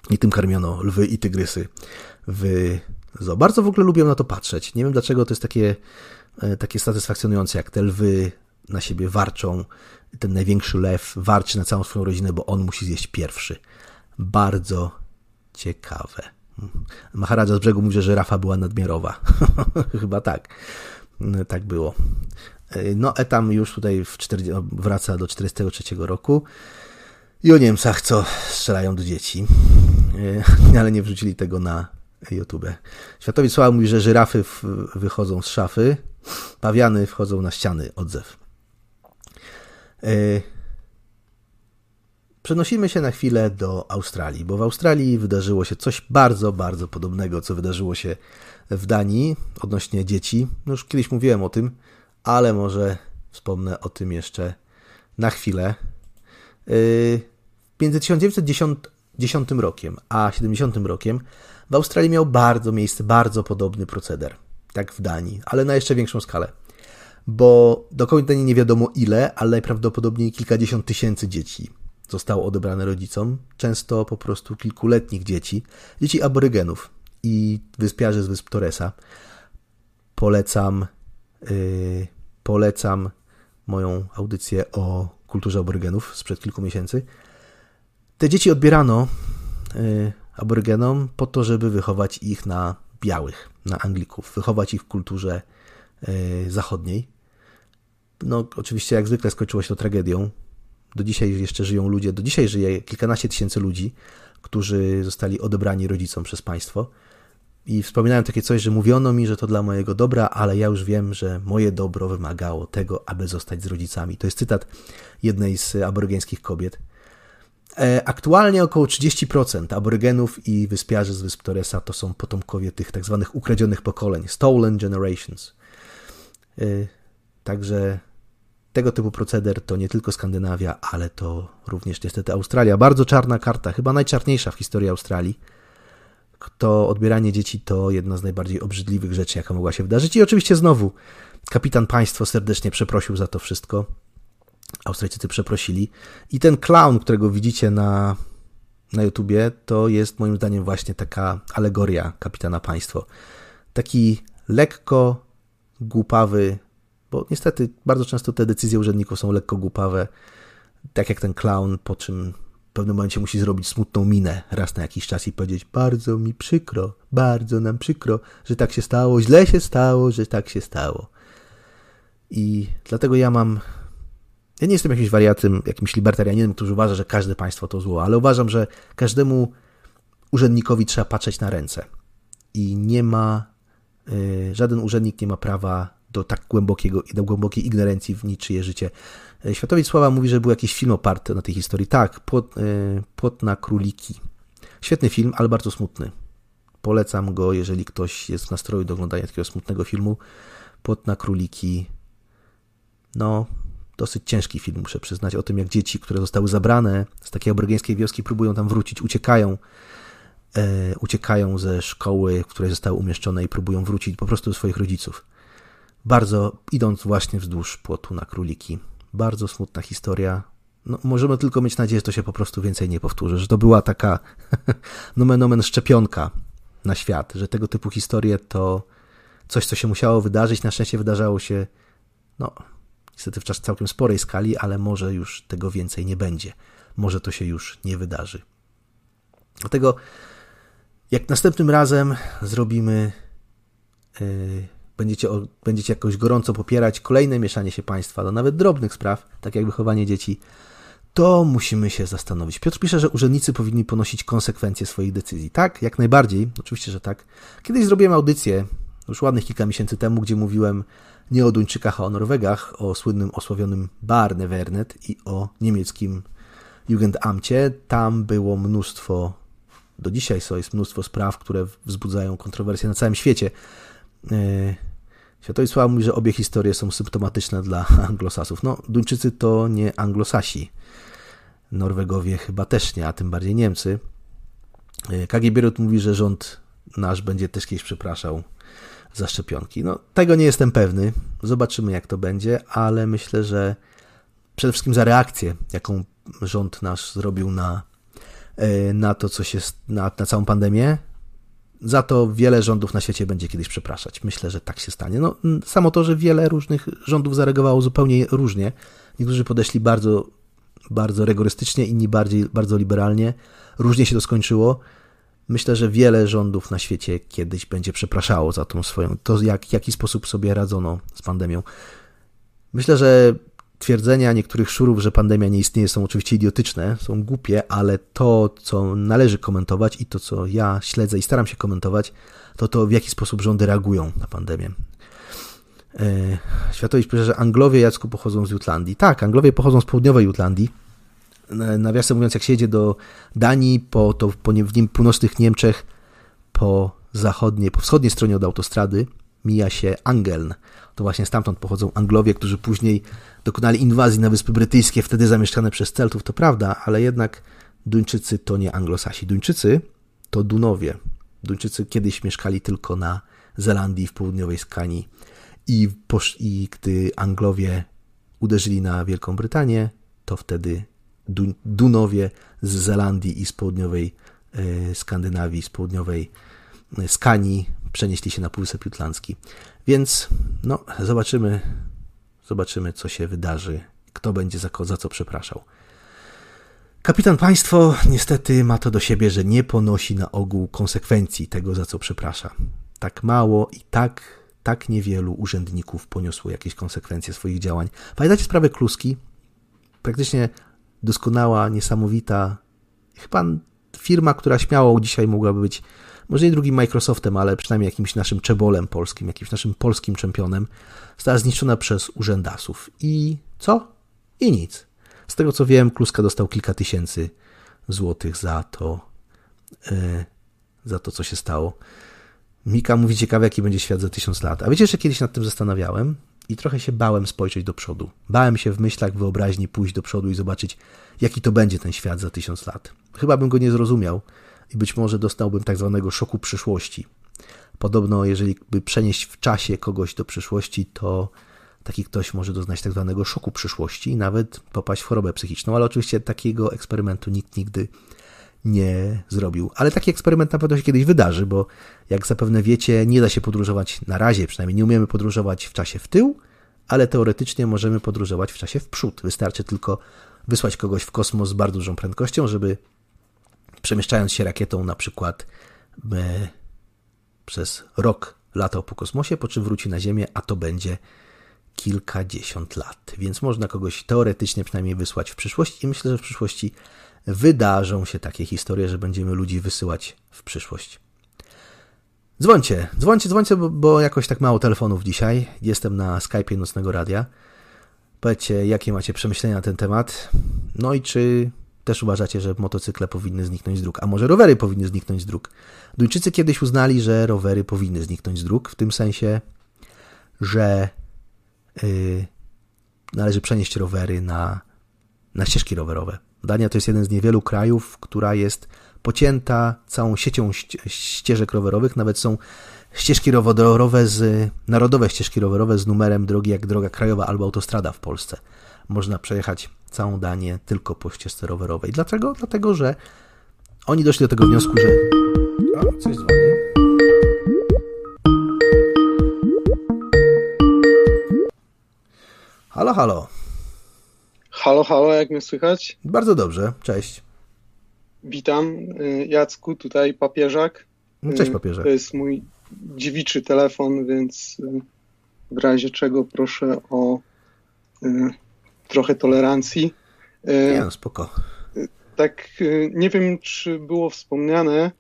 I tym karmiono lwy i tygrysy w zoo. Bardzo w ogóle lubię na to patrzeć. Nie wiem dlaczego to jest takie, e, takie satysfakcjonujące, jak te lwy na siebie warczą. Ten największy lew warczy na całą swoją rodzinę, bo on musi zjeść pierwszy. Bardzo ciekawe. Maharadza z brzegu mówi, że żyrafa była nadmiarowa. Chyba tak. Tak było. No, Etam już tutaj w 40, no, wraca do 43 roku i o Niemcach, co strzelają do dzieci, e, ale nie wrzucili tego na YouTube. Światowi Sława mówi, że żyrafy wychodzą z szafy, pawiany wchodzą na ściany, odzew. E, przenosimy się na chwilę do Australii, bo w Australii wydarzyło się coś bardzo, bardzo podobnego, co wydarzyło się w Danii odnośnie dzieci. No już kiedyś mówiłem o tym, ale może wspomnę o tym jeszcze na chwilę. Yy, między 1910 rokiem a 70 rokiem w Australii miał bardzo miejsce, bardzo podobny proceder, tak w Danii, ale na jeszcze większą skalę. Bo do końca nie wiadomo ile, ale najprawdopodobniej kilkadziesiąt tysięcy dzieci zostało odebrane rodzicom, często po prostu kilkuletnich dzieci, dzieci aborygenów i wyspiarzy z wysp Torresa. Polecam yy, polecam moją audycję o kulturze aborygenów sprzed kilku miesięcy. Te dzieci odbierano y, aborygenom po to, żeby wychować ich na białych, na Anglików, wychować ich w kulturze y, zachodniej. No, oczywiście, jak zwykle skończyło się to tragedią. Do dzisiaj jeszcze żyją ludzie, do dzisiaj żyje kilkanaście tysięcy ludzi, którzy zostali odebrani rodzicom przez państwo. I wspominałem takie coś, że mówiono mi, że to dla mojego dobra, ale ja już wiem, że moje dobro wymagało tego, aby zostać z rodzicami. To jest cytat jednej z aborygeńskich kobiet. E, aktualnie około 30% aborygenów i wyspiarzy z wysp Torresa to są potomkowie tych tak zwanych ukradzionych pokoleń, stolen generations. E, także tego typu proceder to nie tylko Skandynawia, ale to również niestety Australia. Bardzo czarna karta, chyba najczarniejsza w historii Australii. To odbieranie dzieci to jedna z najbardziej obrzydliwych rzeczy, jaka mogła się wydarzyć. I oczywiście znowu kapitan państwo serdecznie przeprosił za to wszystko. Australijczycy przeprosili. I ten clown, którego widzicie na, na YouTubie, to jest moim zdaniem właśnie taka alegoria kapitana państwo. Taki lekko głupawy, bo niestety bardzo często te decyzje urzędników są lekko głupawe, tak jak ten clown, po czym w pewnym momencie musi zrobić smutną minę raz na jakiś czas i powiedzieć bardzo mi przykro, bardzo nam przykro, że tak się stało, źle się stało, że tak się stało. I dlatego ja mam ja nie jestem jakimś wariatem, jakimś libertarianinem, który uważa, że każde państwo to zło, ale uważam, że każdemu urzędnikowi trzeba patrzeć na ręce. I nie ma, y, żaden urzędnik nie ma prawa do tak głębokiego, do głębokiej ignorancji w niczyje życie. Y, Światowiec Sława mówi, że był jakiś film oparty na tej historii. Tak, Płot, y, Płot na króliki. Świetny film, ale bardzo smutny. Polecam go, jeżeli ktoś jest w nastroju do oglądania takiego smutnego filmu. Płot na króliki. No, dosyć ciężki film, muszę przyznać, o tym, jak dzieci, które zostały zabrane z takiej obrygeńskiej wioski, próbują tam wrócić, uciekają, e, uciekają ze szkoły, w której zostały umieszczone i próbują wrócić po prostu do swoich rodziców. Bardzo, idąc właśnie wzdłuż płotu na króliki. Bardzo smutna historia. No, możemy tylko mieć nadzieję, że to się po prostu więcej nie powtórzy, że to była taka nomen omen szczepionka na świat, że tego typu historie to coś, co się musiało wydarzyć, na szczęście wydarzało się no, niestety w czas całkiem sporej skali, ale może już tego więcej nie będzie. Może to się już nie wydarzy. Dlatego, jak następnym razem zrobimy, yy, będziecie, będziecie jakoś gorąco popierać kolejne mieszanie się państwa do nawet drobnych spraw, tak jak wychowanie dzieci, to musimy się zastanowić. Piotr pisze, że urzędnicy powinni ponosić konsekwencje swoich decyzji. Tak, jak najbardziej, oczywiście, że tak. Kiedyś zrobiłem audycję, już ładnych kilka miesięcy temu, gdzie mówiłem nie o Duńczykach, a o Norwegach, o słynnym osławionym Barne Wernet i o niemieckim Jugendamcie. Tam było mnóstwo, do dzisiaj jest mnóstwo spraw, które wzbudzają kontrowersje na całym świecie. E, Światowi mówi, że obie historie są symptomatyczne dla anglosasów. No, Duńczycy to nie anglosasi. Norwegowie chyba też nie, a tym bardziej Niemcy. E, KG mówi, że rząd nasz będzie też kiedyś przepraszał za szczepionki. No, tego nie jestem pewny. Zobaczymy, jak to będzie, ale myślę, że przede wszystkim za reakcję, jaką rząd nasz zrobił na, e, na to, co się, na, na całą pandemię, za to wiele rządów na świecie będzie kiedyś przepraszać. Myślę, że tak się stanie. No, samo to, że wiele różnych rządów zareagowało zupełnie różnie. Niektórzy podeszli bardzo, bardzo rygorystycznie, inni bardziej, bardzo liberalnie. Różnie się to skończyło. Myślę, że wiele rządów na świecie kiedyś będzie przepraszało za tą swoją, to jak, jaki sposób sobie radzono z pandemią. Myślę, że twierdzenia niektórych szurów, że pandemia nie istnieje, są oczywiście idiotyczne, są głupie, ale to, co należy komentować i to, co ja śledzę i staram się komentować, to to, w jaki sposób rządy reagują na pandemię. E, Światowicz pisze, że Anglowie Jacku pochodzą z Jutlandii. Tak, Anglowie pochodzą z południowej Jutlandii, nawiasem mówiąc, jak się jedzie do Danii, po, to po w nim północnych Niemczech, po zachodniej, po wschodniej stronie od autostrady mija się Angeln. To właśnie stamtąd pochodzą Anglowie, którzy później dokonali inwazji na Wyspy Brytyjskie, wtedy zamieszkane przez Celtów, to prawda, ale jednak Duńczycy to nie Anglosasi. Duńczycy to Dunowie. Duńczycy kiedyś mieszkali tylko na Zelandii, w południowej Skanii i, i gdy Anglowie uderzyli na Wielką Brytanię, to wtedy Dunowie z Zelandii i z południowej e, Skandynawii, z południowej e, Skanii przenieśli się na Półwysep Jutlandzki. Więc no, zobaczymy, zobaczymy, co się wydarzy, kto będzie za, za co przepraszał. Kapitan państwo niestety ma to do siebie, że nie ponosi na ogół konsekwencji tego, za co przeprasza. Tak mało i tak, tak niewielu urzędników poniosło jakieś konsekwencje swoich działań. Pamiętacie sprawę Kluski? Praktycznie doskonała, niesamowita, chyba firma, która śmiało dzisiaj mogłaby być, może nie drugim Microsoftem, ale przynajmniej jakimś naszym czebolem polskim, jakimś naszym polskim czempionem, została zniszczona przez urzędasów. I co? I nic. Z tego co wiem, Kluska dostał kilka tysięcy złotych za to, yy, za to, co się stało. Mika mówi ciekawe, jaki będzie świat za tysiąc lat. A wiecie, że kiedyś nad tym zastanawiałem? I trochę się bałem spojrzeć do przodu. Bałem się w myślach, wyobraźni pójść do przodu i zobaczyć, jaki to będzie ten świat za tysiąc lat. Chyba bym go nie zrozumiał i być może dostałbym tak zwanego szoku przyszłości. Podobno, jeżeli by przenieść w czasie kogoś do przyszłości, to taki ktoś może doznać tak zwanego szoku przyszłości i nawet popaść w chorobę psychiczną, ale oczywiście takiego eksperymentu nikt nigdy nie zrobił. Ale taki eksperyment na pewno się kiedyś wydarzy, bo jak zapewne wiecie, nie da się podróżować na razie, przynajmniej nie umiemy podróżować w czasie w tył, ale teoretycznie możemy podróżować w czasie w przód. Wystarczy tylko wysłać kogoś w kosmos z bardzo dużą prędkością, żeby przemieszczając się rakietą na przykład e, przez rok latał po kosmosie, po czym wróci na Ziemię, a to będzie kilkadziesiąt lat. Więc można kogoś teoretycznie przynajmniej wysłać w przyszłość i myślę, że w przyszłości wydarzą się takie historie, że będziemy ludzi wysyłać w przyszłość. Dzwońcie, dzwońcie, dzwońcie, bo, bo jakoś tak mało telefonów dzisiaj. Jestem na Skype'ie Nocnego Radia. Powiedzcie, jakie macie przemyślenia na ten temat. No i czy też uważacie, że motocykle powinny zniknąć z dróg, a może rowery powinny zniknąć z dróg. Duńczycy kiedyś uznali, że rowery powinny zniknąć z dróg, w tym sensie, że yy, należy przenieść rowery na, na ścieżki rowerowe. Dania to jest jeden z niewielu krajów, która jest pocięta całą siecią ścieżek rowerowych. Nawet są ścieżki rowerowe z, narodowe ścieżki rowerowe z numerem drogi jak droga krajowa albo autostrada w Polsce. Można przejechać całą Danię tylko po ścieżce rowerowej. Dlaczego? Dlatego, że oni doszli do tego wniosku, że... O, coś dzwoni. Halo, halo. Halo, halo, jak mnie słychać? Bardzo dobrze, cześć. Witam, y, Jacku, tutaj papieżak. No, cześć papieżak. To jest mój dziewiczy telefon, więc y, w razie czego proszę o y, trochę tolerancji. Nie, no, spoko. Tak, nie wiem, czy było wspomniane,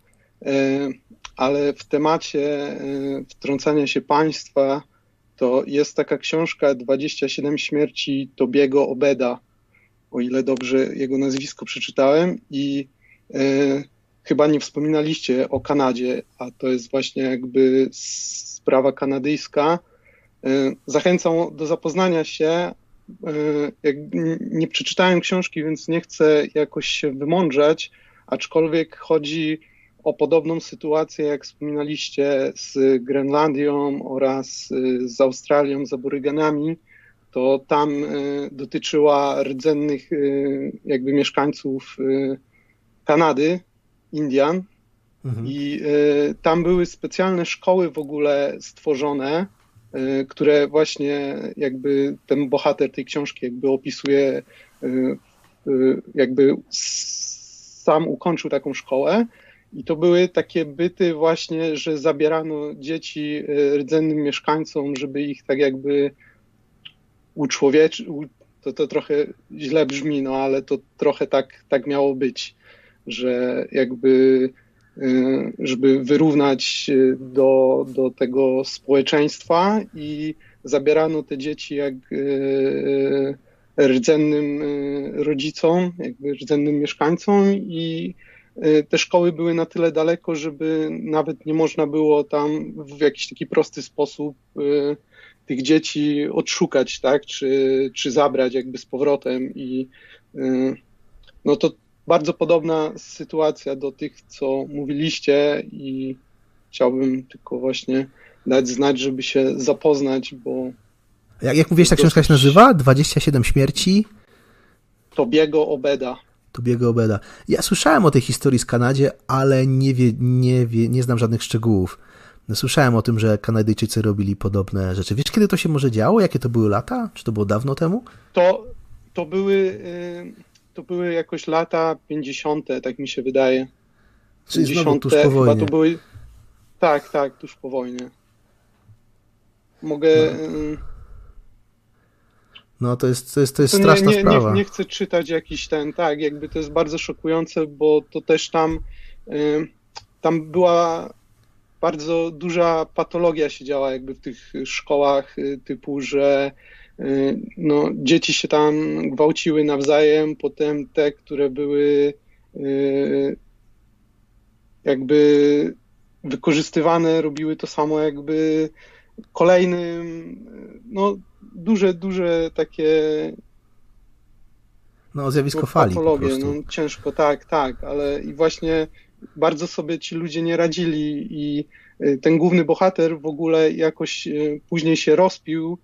ale w temacie wtrącania się państwa to jest taka książka 27 śmierci Tobiego Obeda, o ile dobrze jego nazwisko przeczytałem i e, chyba nie wspominaliście o Kanadzie, a to jest właśnie jakby sprawa kanadyjska. E, zachęcam do zapoznania się. E, jak, nie przeczytałem książki, więc nie chcę jakoś się wymądrzać, aczkolwiek chodzi o podobną sytuację, jak wspominaliście, z Grenlandią oraz y, z Australią, z aborygenami, to tam y, dotyczyła rdzennych y, jakby mieszkańców Kanady, Indian. Mhm. I tam były specjalne szkoły w ogóle stworzone, które właśnie jakby ten bohater tej książki jakby opisuje, jakby sam ukończył taką szkołę i to były takie byty właśnie, że zabierano dzieci e, rdzennym mieszkańcom, żeby ich tak jakby uczłowieczyć. To, to trochę źle brzmi, no ale to trochę tak, tak miało być, że jakby e, żeby wyrównać do, do tego społeczeństwa i zabierano te dzieci jak e, rdzennym rodzicom, jakby rdzennym mieszkańcom i te szkoły były na tyle daleko, żeby nawet nie można było tam w jakiś taki prosty sposób y, tych dzieci odszukać, tak, czy, czy zabrać jakby z powrotem i y, no to bardzo podobna sytuacja do tych, co mówiliście i chciałbym tylko właśnie dać znać, żeby się zapoznać, bo... Jak, jak mówisz, ta książka się nazywa? 27 śmierci? Tobiego Obeda. Tobiego Obeda. Ja słyszałem o tej historii z Kanadzie, ale nie, wie, nie, wie, nie znam żadnych szczegółów. Słyszałem o tym, że Kanadyjczycy robili podobne rzeczy. Wiesz, kiedy to się może działo? Jakie to były lata? Czy to było dawno temu? To, to, były, y, to były jakoś lata 50., tak mi się wydaje. Czyli 50, znowu tuż po wojnie. to były... Tak, tak, tuż po wojnie. Mogę... No. Y, no to jest, to jest, to jest to straszna nie, nie, sprawa. Nie, nie chcę czytać jakiś ten, tak, jakby to jest bardzo szokujące, bo to też tam, y, tam była bardzo duża patologia się działa jakby w tych szkołach y, typu, że y, no, dzieci się tam gwałciły nawzajem, potem te, które były jakby wykorzystywane, robiły to samo jakby kolejnym, no duże, duże takie no, zjawisko no, fali. Patologie, no, ciężko, tak, tak, ale i właśnie bardzo sobie ci ludzie nie radzili i y, ten główny bohater w ogóle jakoś y, później się rozpił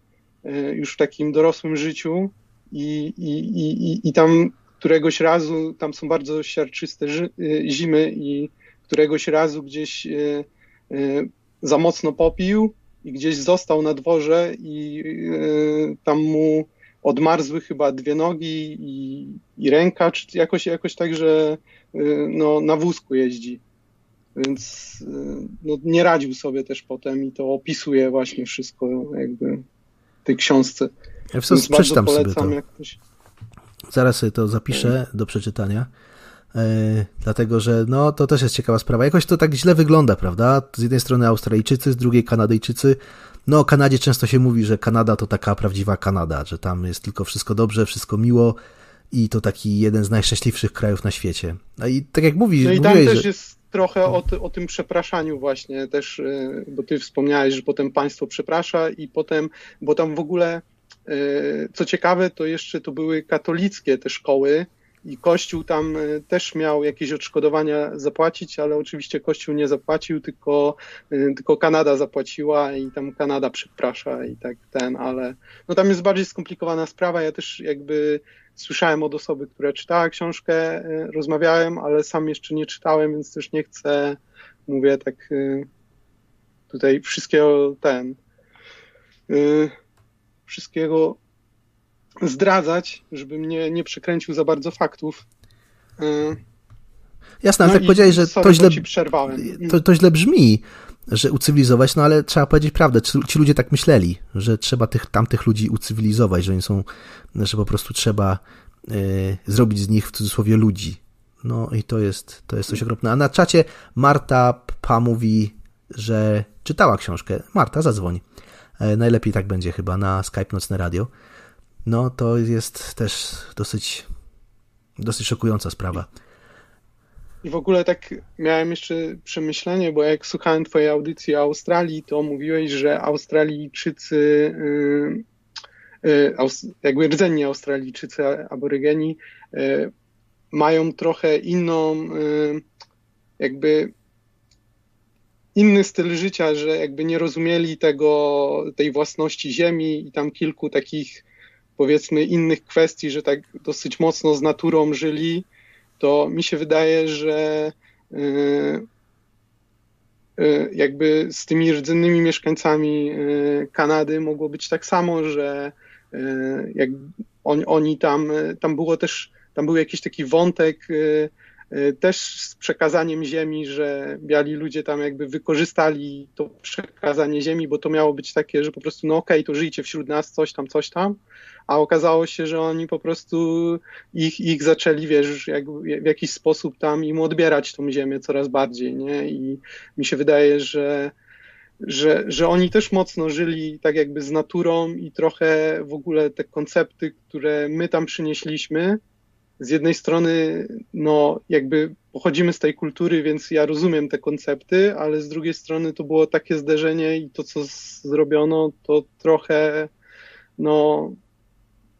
y, już w takim dorosłym życiu i, i, i, i tam któregoś razu, tam są bardzo siarczyste zimy i któregoś razu gdzieś za mocno popił i gdzieś został na dworze i tam mu odmarzły chyba dwie nogi i, i ręka, czy jakoś, jakoś tak, że y, no, na wózku jeździ. Więc y, no, nie radził sobie też potem i to opisuje właśnie wszystko jakby w tej książce. Ja w przeczytam sobie to. Ktoś... Zaraz sobie to zapiszę do przeczytania. Yy, dlatego, że no to też jest ciekawa sprawa. Jakoś to tak źle wygląda, prawda? Z jednej strony Australijczycy, z drugiej Kanadyjczycy. No o Kanadzie często się mówi, że Kanada to taka prawdziwa Kanada, że tam jest tylko wszystko dobrze, wszystko miło i to taki jeden z najszczęśliwszych krajów na świecie. No i tak jak mówisz... No i tam też że... jest trochę o, ty, o tym przepraszaniu właśnie też, yy, bo ty wspomniałeś, że potem państwo przeprasza i potem, bo tam w ogóle yy, co ciekawe, to jeszcze to były katolickie te szkoły, i Kościół tam y, też miał jakieś odszkodowania zapłacić, ale oczywiście Kościół nie zapłacił, tylko, y, tylko Kanada zapłaciła i tam Kanada przeprasza i tak ten, ale no tam jest bardziej skomplikowana sprawa. Ja też jakby słyszałem od osoby, która czytała książkę, y, rozmawiałem, ale sam jeszcze nie czytałem, więc też nie chcę, mówię tak tutaj wszystkiego ten, wszystkiego zdradzać, żebym nie, nie przekręcił za bardzo faktów. E, Jasne, ale no tak powiedziałeś, że to źle, to, to źle brzmi, że ucywilizować, no ale trzeba powiedzieć prawdę. Ci ludzie tak myśleli, że trzeba tych tamtych ludzi ucywilizować, że oni są, że po prostu trzeba y, zrobić z nich w cudzysłowie ludzi. No i to jest, to jest coś okropne. A na czacie Marta Pa mówi, że czytała książkę. Marta, zadzwoń. E, najlepiej tak będzie chyba na Skype Nocne Radio no to jest też dosyć, dosyć szokująca sprawa. I w ogóle tak miałem jeszcze przemyślenie, bo jak słuchałem twojej audycji o Australii, to mówiłeś, że Australijczycy, y, y, jakby rdzenni Australijczycy, aborygeni, y, mają trochę inną, jakby inny styl życia, że jakby nie rozumieli tego, tej własności ziemi i tam kilku takich powiedzmy innych kwestii, że tak dosyć mocno z naturą żyli, to mi się wydaje, że y, y, jakby z tymi rdzennymi mieszkańcami y, Kanady mogło być tak samo, że jak on, oni tam, tam było też, tam był jakiś taki wątek też z przekazaniem ziemi, że biali ludzie tam jakby wykorzystali to przekazanie ziemi, bo to miało być takie, że po prostu no okej, okay, to żyjcie wśród nas, coś tam, coś tam, a okazało się, że oni po prostu ich, ich zaczęli, wiesz, jak, w jakiś sposób tam im odbierać tą ziemię coraz bardziej, nie? I mi się wydaje, że że, że oni też mocno żyli tak jakby z naturą i trochę w ogóle te koncepty, które my tam przynieśliśmy, z jednej strony, no, jakby pochodzimy z tej kultury, więc ja rozumiem te koncepty, ale z drugiej strony to było takie zderzenie i to, co zrobiono, to trochę, no,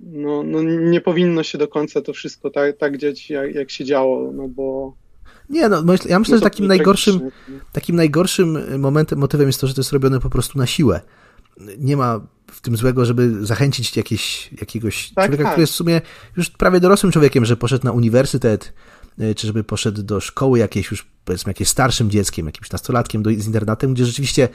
no, no nie powinno się do końca to wszystko tak, tak dziać, jak, jak się działo, no bo. Nie, no, ja myślę, no że takim najgorszym, takim najgorszym momentem, motywem jest to, że to jest robione po prostu na siłę. Nie ma w tym złego, żeby zachęcić jakieś, jakiegoś tak, człowieka, tak. który jest w sumie już prawie dorosłym człowiekiem, że poszedł na uniwersytet, y, czy żeby poszedł do szkoły jakiejś już, powiedzmy, jakieś starszym dzieckiem, jakimś nastolatkiem do, z internatem, gdzie rzeczywiście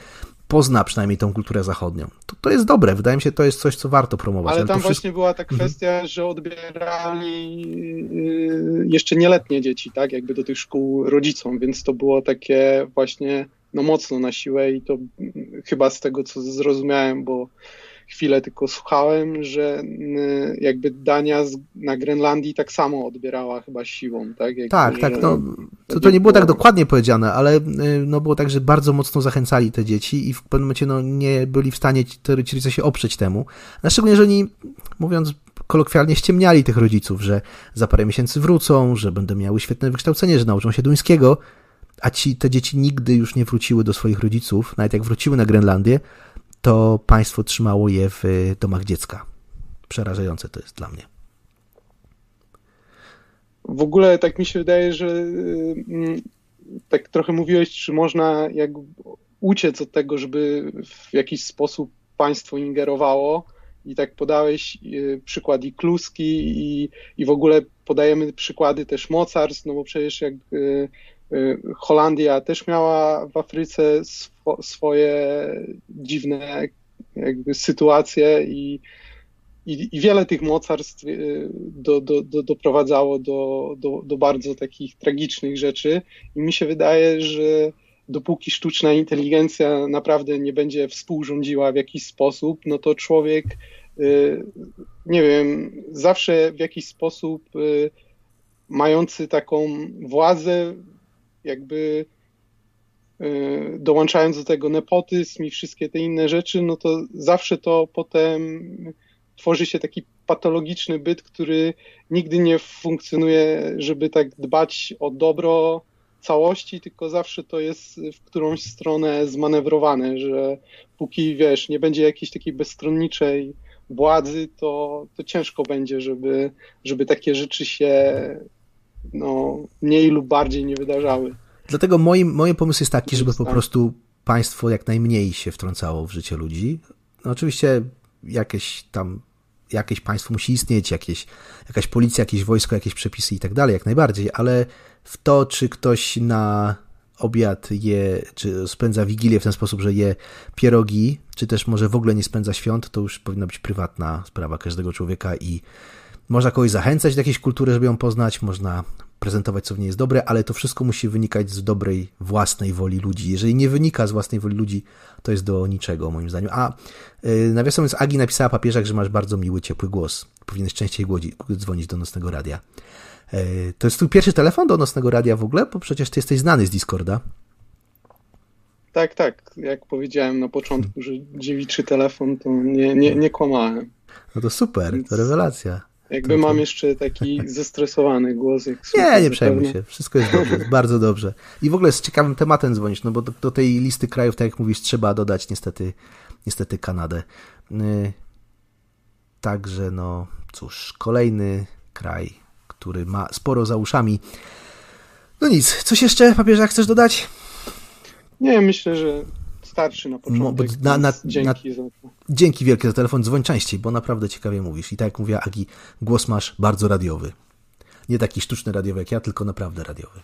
pozna przynajmniej tą kulturę zachodnią. To, to jest dobre, wydaje mi się, to jest coś, co warto promować. Ale, tam właśnie była ta mhm. kwestia, mhm. że odbierali y, jeszcze nieletnie dzieci, tak, jakby do tych szkół rodzicom, więc to było takie właśnie no mocno na siłę i to mm, chyba z tego, co zrozumiałem, bo chwilę tylko słuchałem, że y, jakby Dania na Grenlandii tak samo odbierała chyba siłą, tak? Tak, tak, no, to, to nie było tak dokładnie powiedziane, ale y, no było tak, że bardzo mocno zachęcali te dzieci i w pewnym momencie no, nie byli w stanie ci rodzice się oprzeć temu, a szczególnie, że oni, mówiąc kolokwialnie, ściemniali tych rodziców, że za parę miesięcy wrócą, że będą miały świetne wykształcenie, że nauczą się duńskiego, a ci, te dzieci nigdy już nie wróciły do swoich rodziców, nawet jak wróciły na Grenlandię, to państwo trzymało je w domach dziecka. Przerażające to jest dla mnie. W ogóle tak mi się wydaje, że mm, tak trochę mówiłeś, czy można jak uciec od tego, żeby w jakiś sposób państwo ingerowało i tak podałeś y, przykład i kluski i, i w ogóle podajemy przykłady też mocarstw, no bo przecież jak y, y, Holandia też miała w Afryce swo, swoje dziwne jakby sytuacje i, i, i wiele tych mocarstw do, do, do, doprowadzało do, do, do bardzo takich tragicznych rzeczy. I mi się wydaje, że dopóki sztuczna inteligencja naprawdę nie będzie współrządziła w jakiś sposób, no to człowiek, y, nie wiem, zawsze w jakiś sposób y, mający taką władzę, jakby y, dołączając do tego nepotyzm i wszystkie te inne rzeczy, no to zawsze to potem tworzy się taki patologiczny byt, który nigdy nie funkcjonuje, żeby tak dbać o dobro całości, tylko zawsze to jest w którąś stronę zmanewrowane, że póki wiesz, nie będzie jakiejś takiej bezstronniczej władzy, to, to ciężko będzie, żeby, żeby takie rzeczy się no, mniej lub bardziej nie wydarzały. Dlatego moim, moim pomysł jest taki, żeby po prostu państwo jak najmniej się wtrącało w życie ludzi. No oczywiście jakieś tam jakieś państwo musi istnieć, jakieś, jakaś policja, jakieś wojsko, jakieś przepisy i tak dalej, jak najbardziej, ale w to, czy ktoś na obiad je, czy spędza wigilię w ten sposób, że je pierogi, czy też może w ogóle nie spędza świąt, to już powinna być prywatna sprawa każdego człowieka i można kogoś zachęcać do jakiejś kultury, żeby ją poznać, można prezentować, co w niej jest dobre, ale to wszystko musi wynikać z dobrej, własnej woli ludzi. Jeżeli nie wynika z własnej woli ludzi, to jest do niczego, moim zdaniem. A yy, nawiasem mówiąc, Agi napisała papieżak, że masz bardzo miły, ciepły głos. Powinieneś częściej głodzi, dzwonić do nocnego radia. Yy, to jest twój pierwszy telefon do nocnego radia w ogóle? Bo przecież ty jesteś znany z Discorda. Tak, tak. Jak powiedziałem na początku, że dziewiczy telefon, to nie, nie, nie kłamałem. No to super, to rewelacja. Jakby to, to... mam jeszcze taki zestresowany głos. Jak nie, nie przejmuj się. Wszystko jest dobrze, jest bardzo dobrze. I w ogóle z ciekawym tematem dzwonić, no bo do, do, tej listy krajów, tak jak mówisz, trzeba dodać niestety, niestety Kanadę. Yy, także, no cóż, kolejny kraj, który ma sporo za uszami. No nic, coś jeszcze, papieża, chcesz dodać? Nie, myślę, że starszy na początek. Na, na, dzięki, na, za dzięki wielkie za telefon. Dzwoń częściej, bo naprawdę ciekawie mówisz. I tak jak mówiła Agi, głos masz bardzo radiowy. Nie taki sztuczny radiowy jak ja, tylko naprawdę radiowy.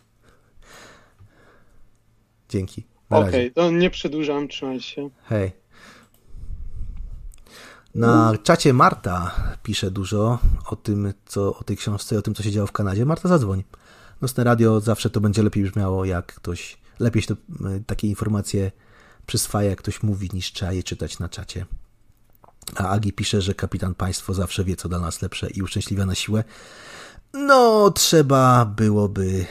Dzięki. Okej, okay, to nie przedłużam, trzymaj się. Hej. Na czacie Marta pisze dużo o tym, co, o tej książce, o tym, co się działo w Kanadzie. Marta, zadzwoń. Nocne radio zawsze to będzie lepiej brzmiało, jak ktoś, lepiej się to, takie informacje przyswaja, jak ktoś mówi, niż trzeba je czytać na czacie. A Agi pisze, że kapitan państwo zawsze wie, co dla nas lepsze i uszczęśliwia na siłę. No, trzeba byłoby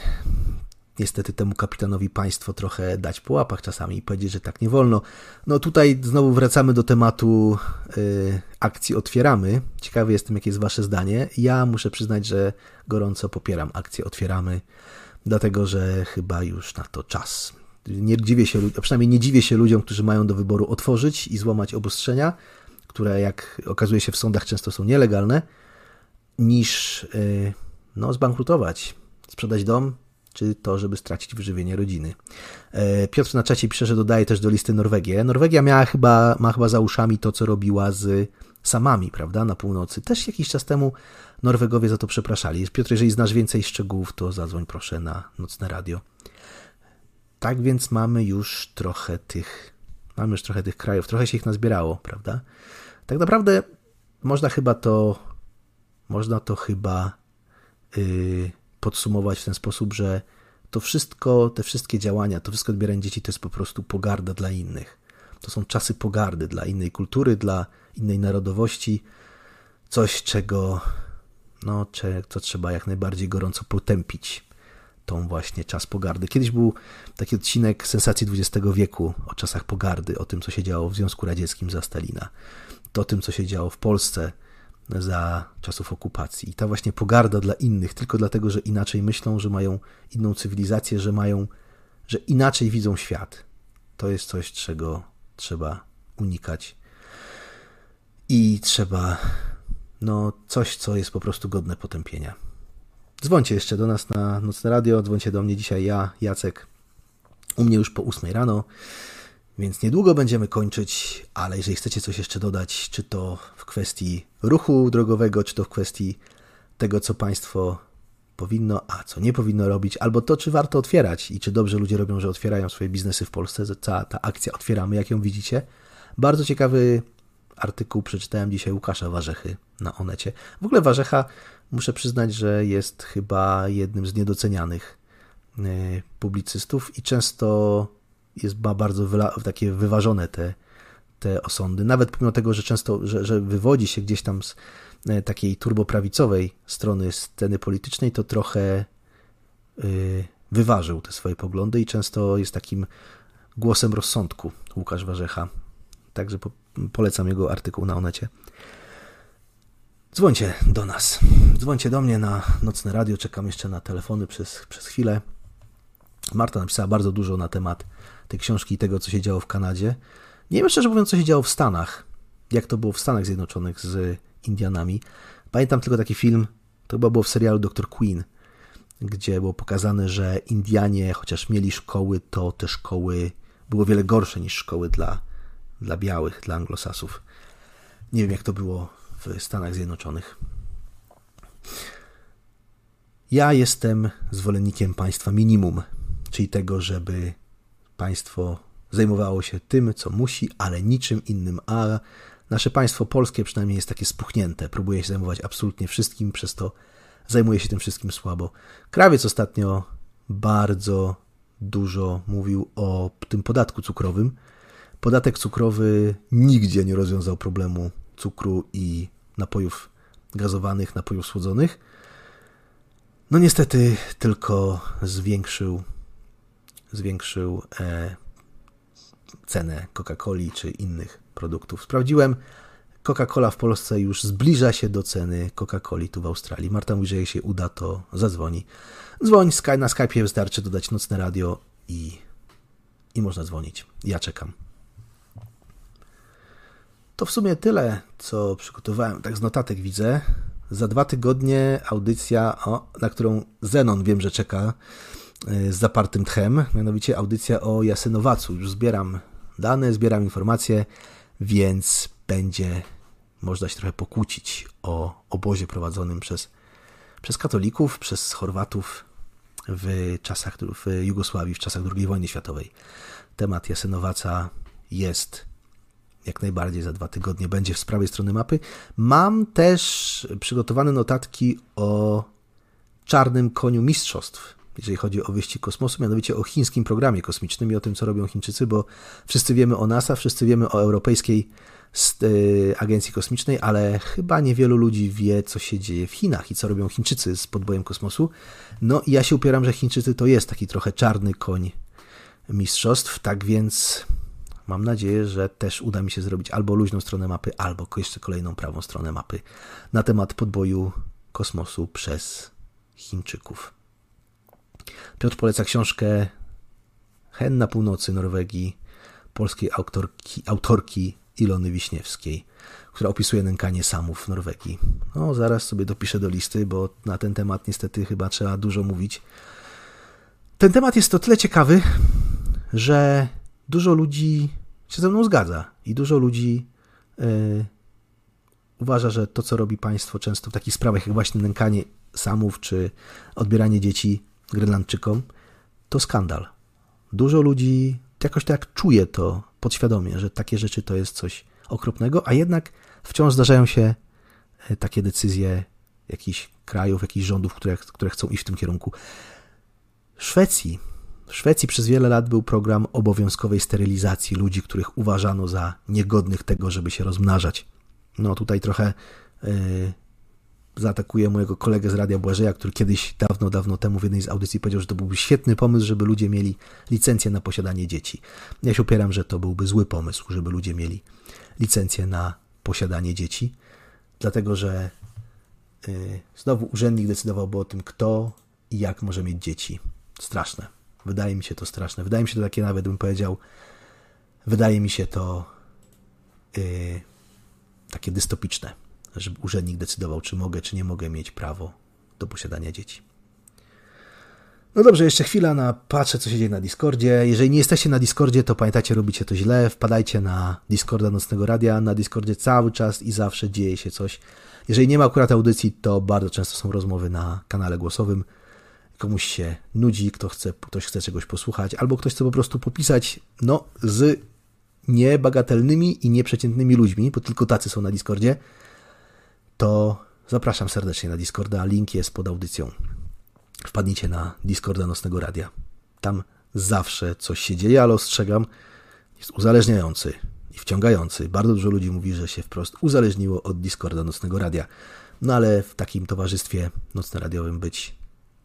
niestety temu kapitanowi państwo trochę dać po łapach czasami i powiedzieć, że tak nie wolno. No tutaj znowu wracamy do tematu y, akcji Otwieramy. Ciekawy jestem, jakie jest wasze zdanie. Ja muszę przyznać, że gorąco popieram akcję Otwieramy, dlatego że chyba już na to czas nie dziwię się, a przynajmniej nie dziwię się ludziom, którzy mają do wyboru otworzyć i złamać obostrzenia, które jak okazuje się w sądach często są nielegalne, niż y, no, zbankrutować, sprzedać dom, czy to, żeby stracić wyżywienie rodziny. E, Piotr na czacie pisze, że dodaje też do listy Norwegię. Norwegia miała chyba, ma chyba za uszami to, co robiła z samami, prawda, na północy. Też jakiś czas temu Norwegowie za to przepraszali. Piotr, jeżeli znasz więcej szczegółów, to zadzwoń proszę na Nocne Radio. Tak więc mamy już trochę tych, mamy już trochę tych krajów, trochę się ich nazbierało, prawda? Tak naprawdę można chyba to, można to chyba yy, podsumować w ten sposób, że to wszystko, te wszystkie działania, to wszystko odbieranie dzieci to jest po prostu pogarda dla innych. To są czasy pogardy dla innej kultury, dla innej narodowości. Coś, czego, no, co trzeba jak najbardziej gorąco potępić tą właśnie czas pogardy. Kiedyś był taki odcinek Sensacji XX wieku o czasach pogardy, o tym, co się działo w Związku Radzieckim za Stalina, to o tym, co się działo w Polsce za czasów okupacji. I ta właśnie pogarda dla innych, tylko dlatego, że inaczej myślą, że mają inną cywilizację, że mają, że inaczej widzą świat. To jest coś, czego trzeba unikać. I trzeba no coś, co jest po prostu godne potępienia. Dzwońcie jeszcze do nas na Nocne Radio, dzwońcie do mnie dzisiaj ja, Jacek, u mnie już po 8 rano, więc niedługo będziemy kończyć, ale jeżeli chcecie coś jeszcze dodać, czy to w kwestii ruchu drogowego, czy to w kwestii tego, co państwo powinno, a co nie powinno robić, albo to, czy warto otwierać i czy dobrze ludzie robią, że otwierają swoje biznesy w Polsce, ta, ta akcja Otwieramy, jak ją widzicie. Bardzo ciekawy artykuł przeczytałem dzisiaj Łukasza Warzechy na Onecie. W ogóle Warzecha, muszę przyznać, że jest chyba jednym z niedocenianych e, publicystów i często jest, ma bardzo takie wyważone te, te osądy. Nawet pomimo tego, że często, że, że wywodzi się gdzieś tam z e, takiej turboprawicowej strony sceny politycznej, to trochę e, wyważył te swoje poglądy i często jest takim głosem rozsądku Łukasz Warzecha. Także polecam jego artykuł na Onecie. Dzwońcie do nas. Dzwońcie do mnie na nocne radio. Czekam jeszcze na telefony przez, przez chwilę. Marta napisała bardzo dużo na temat tej książki i tego, co się działo w Kanadzie. Nie wiem szczerze mówiąc, co się działo w Stanach. Jak to było w Stanach Zjednoczonych z Indianami. Pamiętam tylko taki film, to chyba było w serialu Dr. Queen, gdzie było pokazane, że Indianie, chociaż mieli szkoły, to te szkoły były wiele gorsze niż szkoły dla, dla białych, dla anglosasów. Nie wiem, jak to było w Stanach Zjednoczonych. Ja jestem zwolennikiem państwa minimum, czyli tego, żeby państwo zajmowało się tym, co musi, ale niczym innym. A nasze państwo polskie przynajmniej jest takie spuchnięte. Próbuje się zajmować absolutnie wszystkim, przez to zajmuje się tym wszystkim słabo. Krawiec ostatnio bardzo dużo mówił o tym podatku cukrowym. Podatek cukrowy nigdzie nie rozwiązał problemu cukru i napojów gazowanych, napojów słodzonych. No niestety tylko zwiększył, zwiększył e, cenę Coca-Coli czy innych produktów. Sprawdziłem, Coca-Cola w Polsce już zbliża się do ceny Coca-Coli tu w Australii. Marta mówi, że jej się uda, to zadzwoni. Dzwoń, na Skype'ie wystarczy dodać nocne radio i, i można dzwonić. Ja czekam. To w sumie tyle, co przygotowałem. Tak z notatek widzę. Za dwa tygodnie audycja, o, na którą Zenon wiem, że czeka y, z zapartym tchem, mianowicie audycja o Jasynowacu. Już zbieram dane, zbieram informacje, więc będzie można się trochę pokłócić o obozie prowadzonym przez, przez katolików, przez Chorwatów w czasach, w Jugosławii, w czasach II wojny światowej. Temat Jasynowaca jest jak najbardziej za dwa tygodnie będzie w prawej strony mapy. Mam też przygotowane notatki o czarnym koniu mistrzostw, jeżeli chodzi o wyścig kosmosu, mianowicie o chińskim programie kosmicznym i o tym, co robią Chińczycy, bo wszyscy wiemy o NASA, wszyscy wiemy o Europejskiej e, Agencji Kosmicznej, ale chyba niewielu ludzi wie, co się dzieje w Chinach i co robią Chińczycy z podbojem kosmosu. No i ja się upieram, że Chińczycy to jest taki trochę czarny koń mistrzostw, tak więc Mam nadzieję, że też uda mi się zrobić albo luźną stronę mapy, albo jeszcze kolejną prawą stronę mapy na temat podboju kosmosu przez Chińczyków. Piotr poleca książkę Hen na północy Norwegii polskiej autorki, autorki Ilony Wiśniewskiej, która opisuje nękanie samów w Norwegii. No, zaraz sobie dopiszę do listy, bo na ten temat niestety chyba trzeba dużo mówić. Ten temat jest o tyle ciekawy, że dużo ludzi się ze mną zgadza i dużo ludzi yy, uważa, że to, co robi państwo często w takich sprawach, jak właśnie nękanie samów czy odbieranie dzieci Grenlandczykom, to skandal. Dużo ludzi jakoś tak czuje to podświadomie, że takie rzeczy to jest coś okropnego, a jednak wciąż zdarzają się e, takie decyzje jakichś krajów, jakichś rządów, które, które chcą iść w tym kierunku. Szwecji w Szwecji przez wiele lat był program obowiązkowej sterylizacji ludzi, których uważano za niegodnych tego, żeby się rozmnażać. No tutaj trochę yy, zaatakuję mojego kolegę z Radia Błażeja, który kiedyś, dawno, dawno temu w jednej z audycji powiedział, że to byłby świetny pomysł, żeby ludzie mieli licencję na posiadanie dzieci. Ja się opieram, że to byłby zły pomysł, żeby ludzie mieli licencję na posiadanie dzieci, dlatego że yy, znowu urzędnik decydowałby o tym, kto i jak może mieć dzieci. Straszne. Wydaje mi się to straszne. Wydaje mi się to takie nawet, bym powiedział, wydaje mi się to yy, takie dystopiczne, żeby urzędnik decydował, czy mogę, czy nie mogę mieć prawo do posiadania dzieci. No dobrze, jeszcze chwila na patrzę, co się dzieje na Discordzie. Jeżeli nie jesteście na Discordzie, to pamiętajcie, robicie to źle. Wpadajcie na Discorda Nocnego Radia. Na Discordzie cały czas i zawsze dzieje się coś. Jeżeli nie ma akurat audycji, to bardzo często są rozmowy na kanale głosowym. Komuś się nudzi, kto chce, ktoś chce czegoś posłuchać, albo ktoś chce po prostu popisać, no, z niebagatelnymi i nieprzeciętnymi ludźmi, bo tylko tacy są na Discordzie, to zapraszam serdecznie na Discorda. Link jest pod audycją wpadnijcie na Discorda Nocnego Radia. Tam zawsze coś się dzieje, ale ostrzegam, jest uzależniający i wciągający. Bardzo dużo ludzi mówi, że się wprost uzależniło od Discorda Nocnego Radia. No ale w takim towarzystwie nocno-radiowym być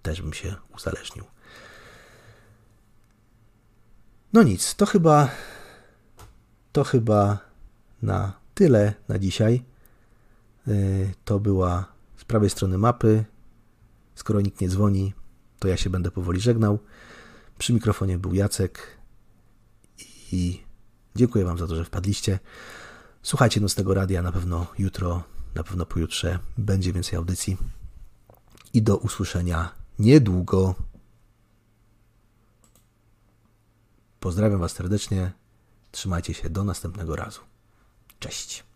też bym się uzależnił. No nic, to chyba to chyba na tyle na dzisiaj. Y, to była z prawej strony mapy Skoro nikt nie dzwoni, to ja się będę powoli żegnał. Przy mikrofonie był Jacek i dziękuję Wam za to, że wpadliście. Słuchajcie Nocnego Radia, na pewno jutro, na pewno pojutrze będzie więcej audycji. I do usłyszenia niedługo. Pozdrawiam Was serdecznie. Trzymajcie się do następnego razu. Cześć.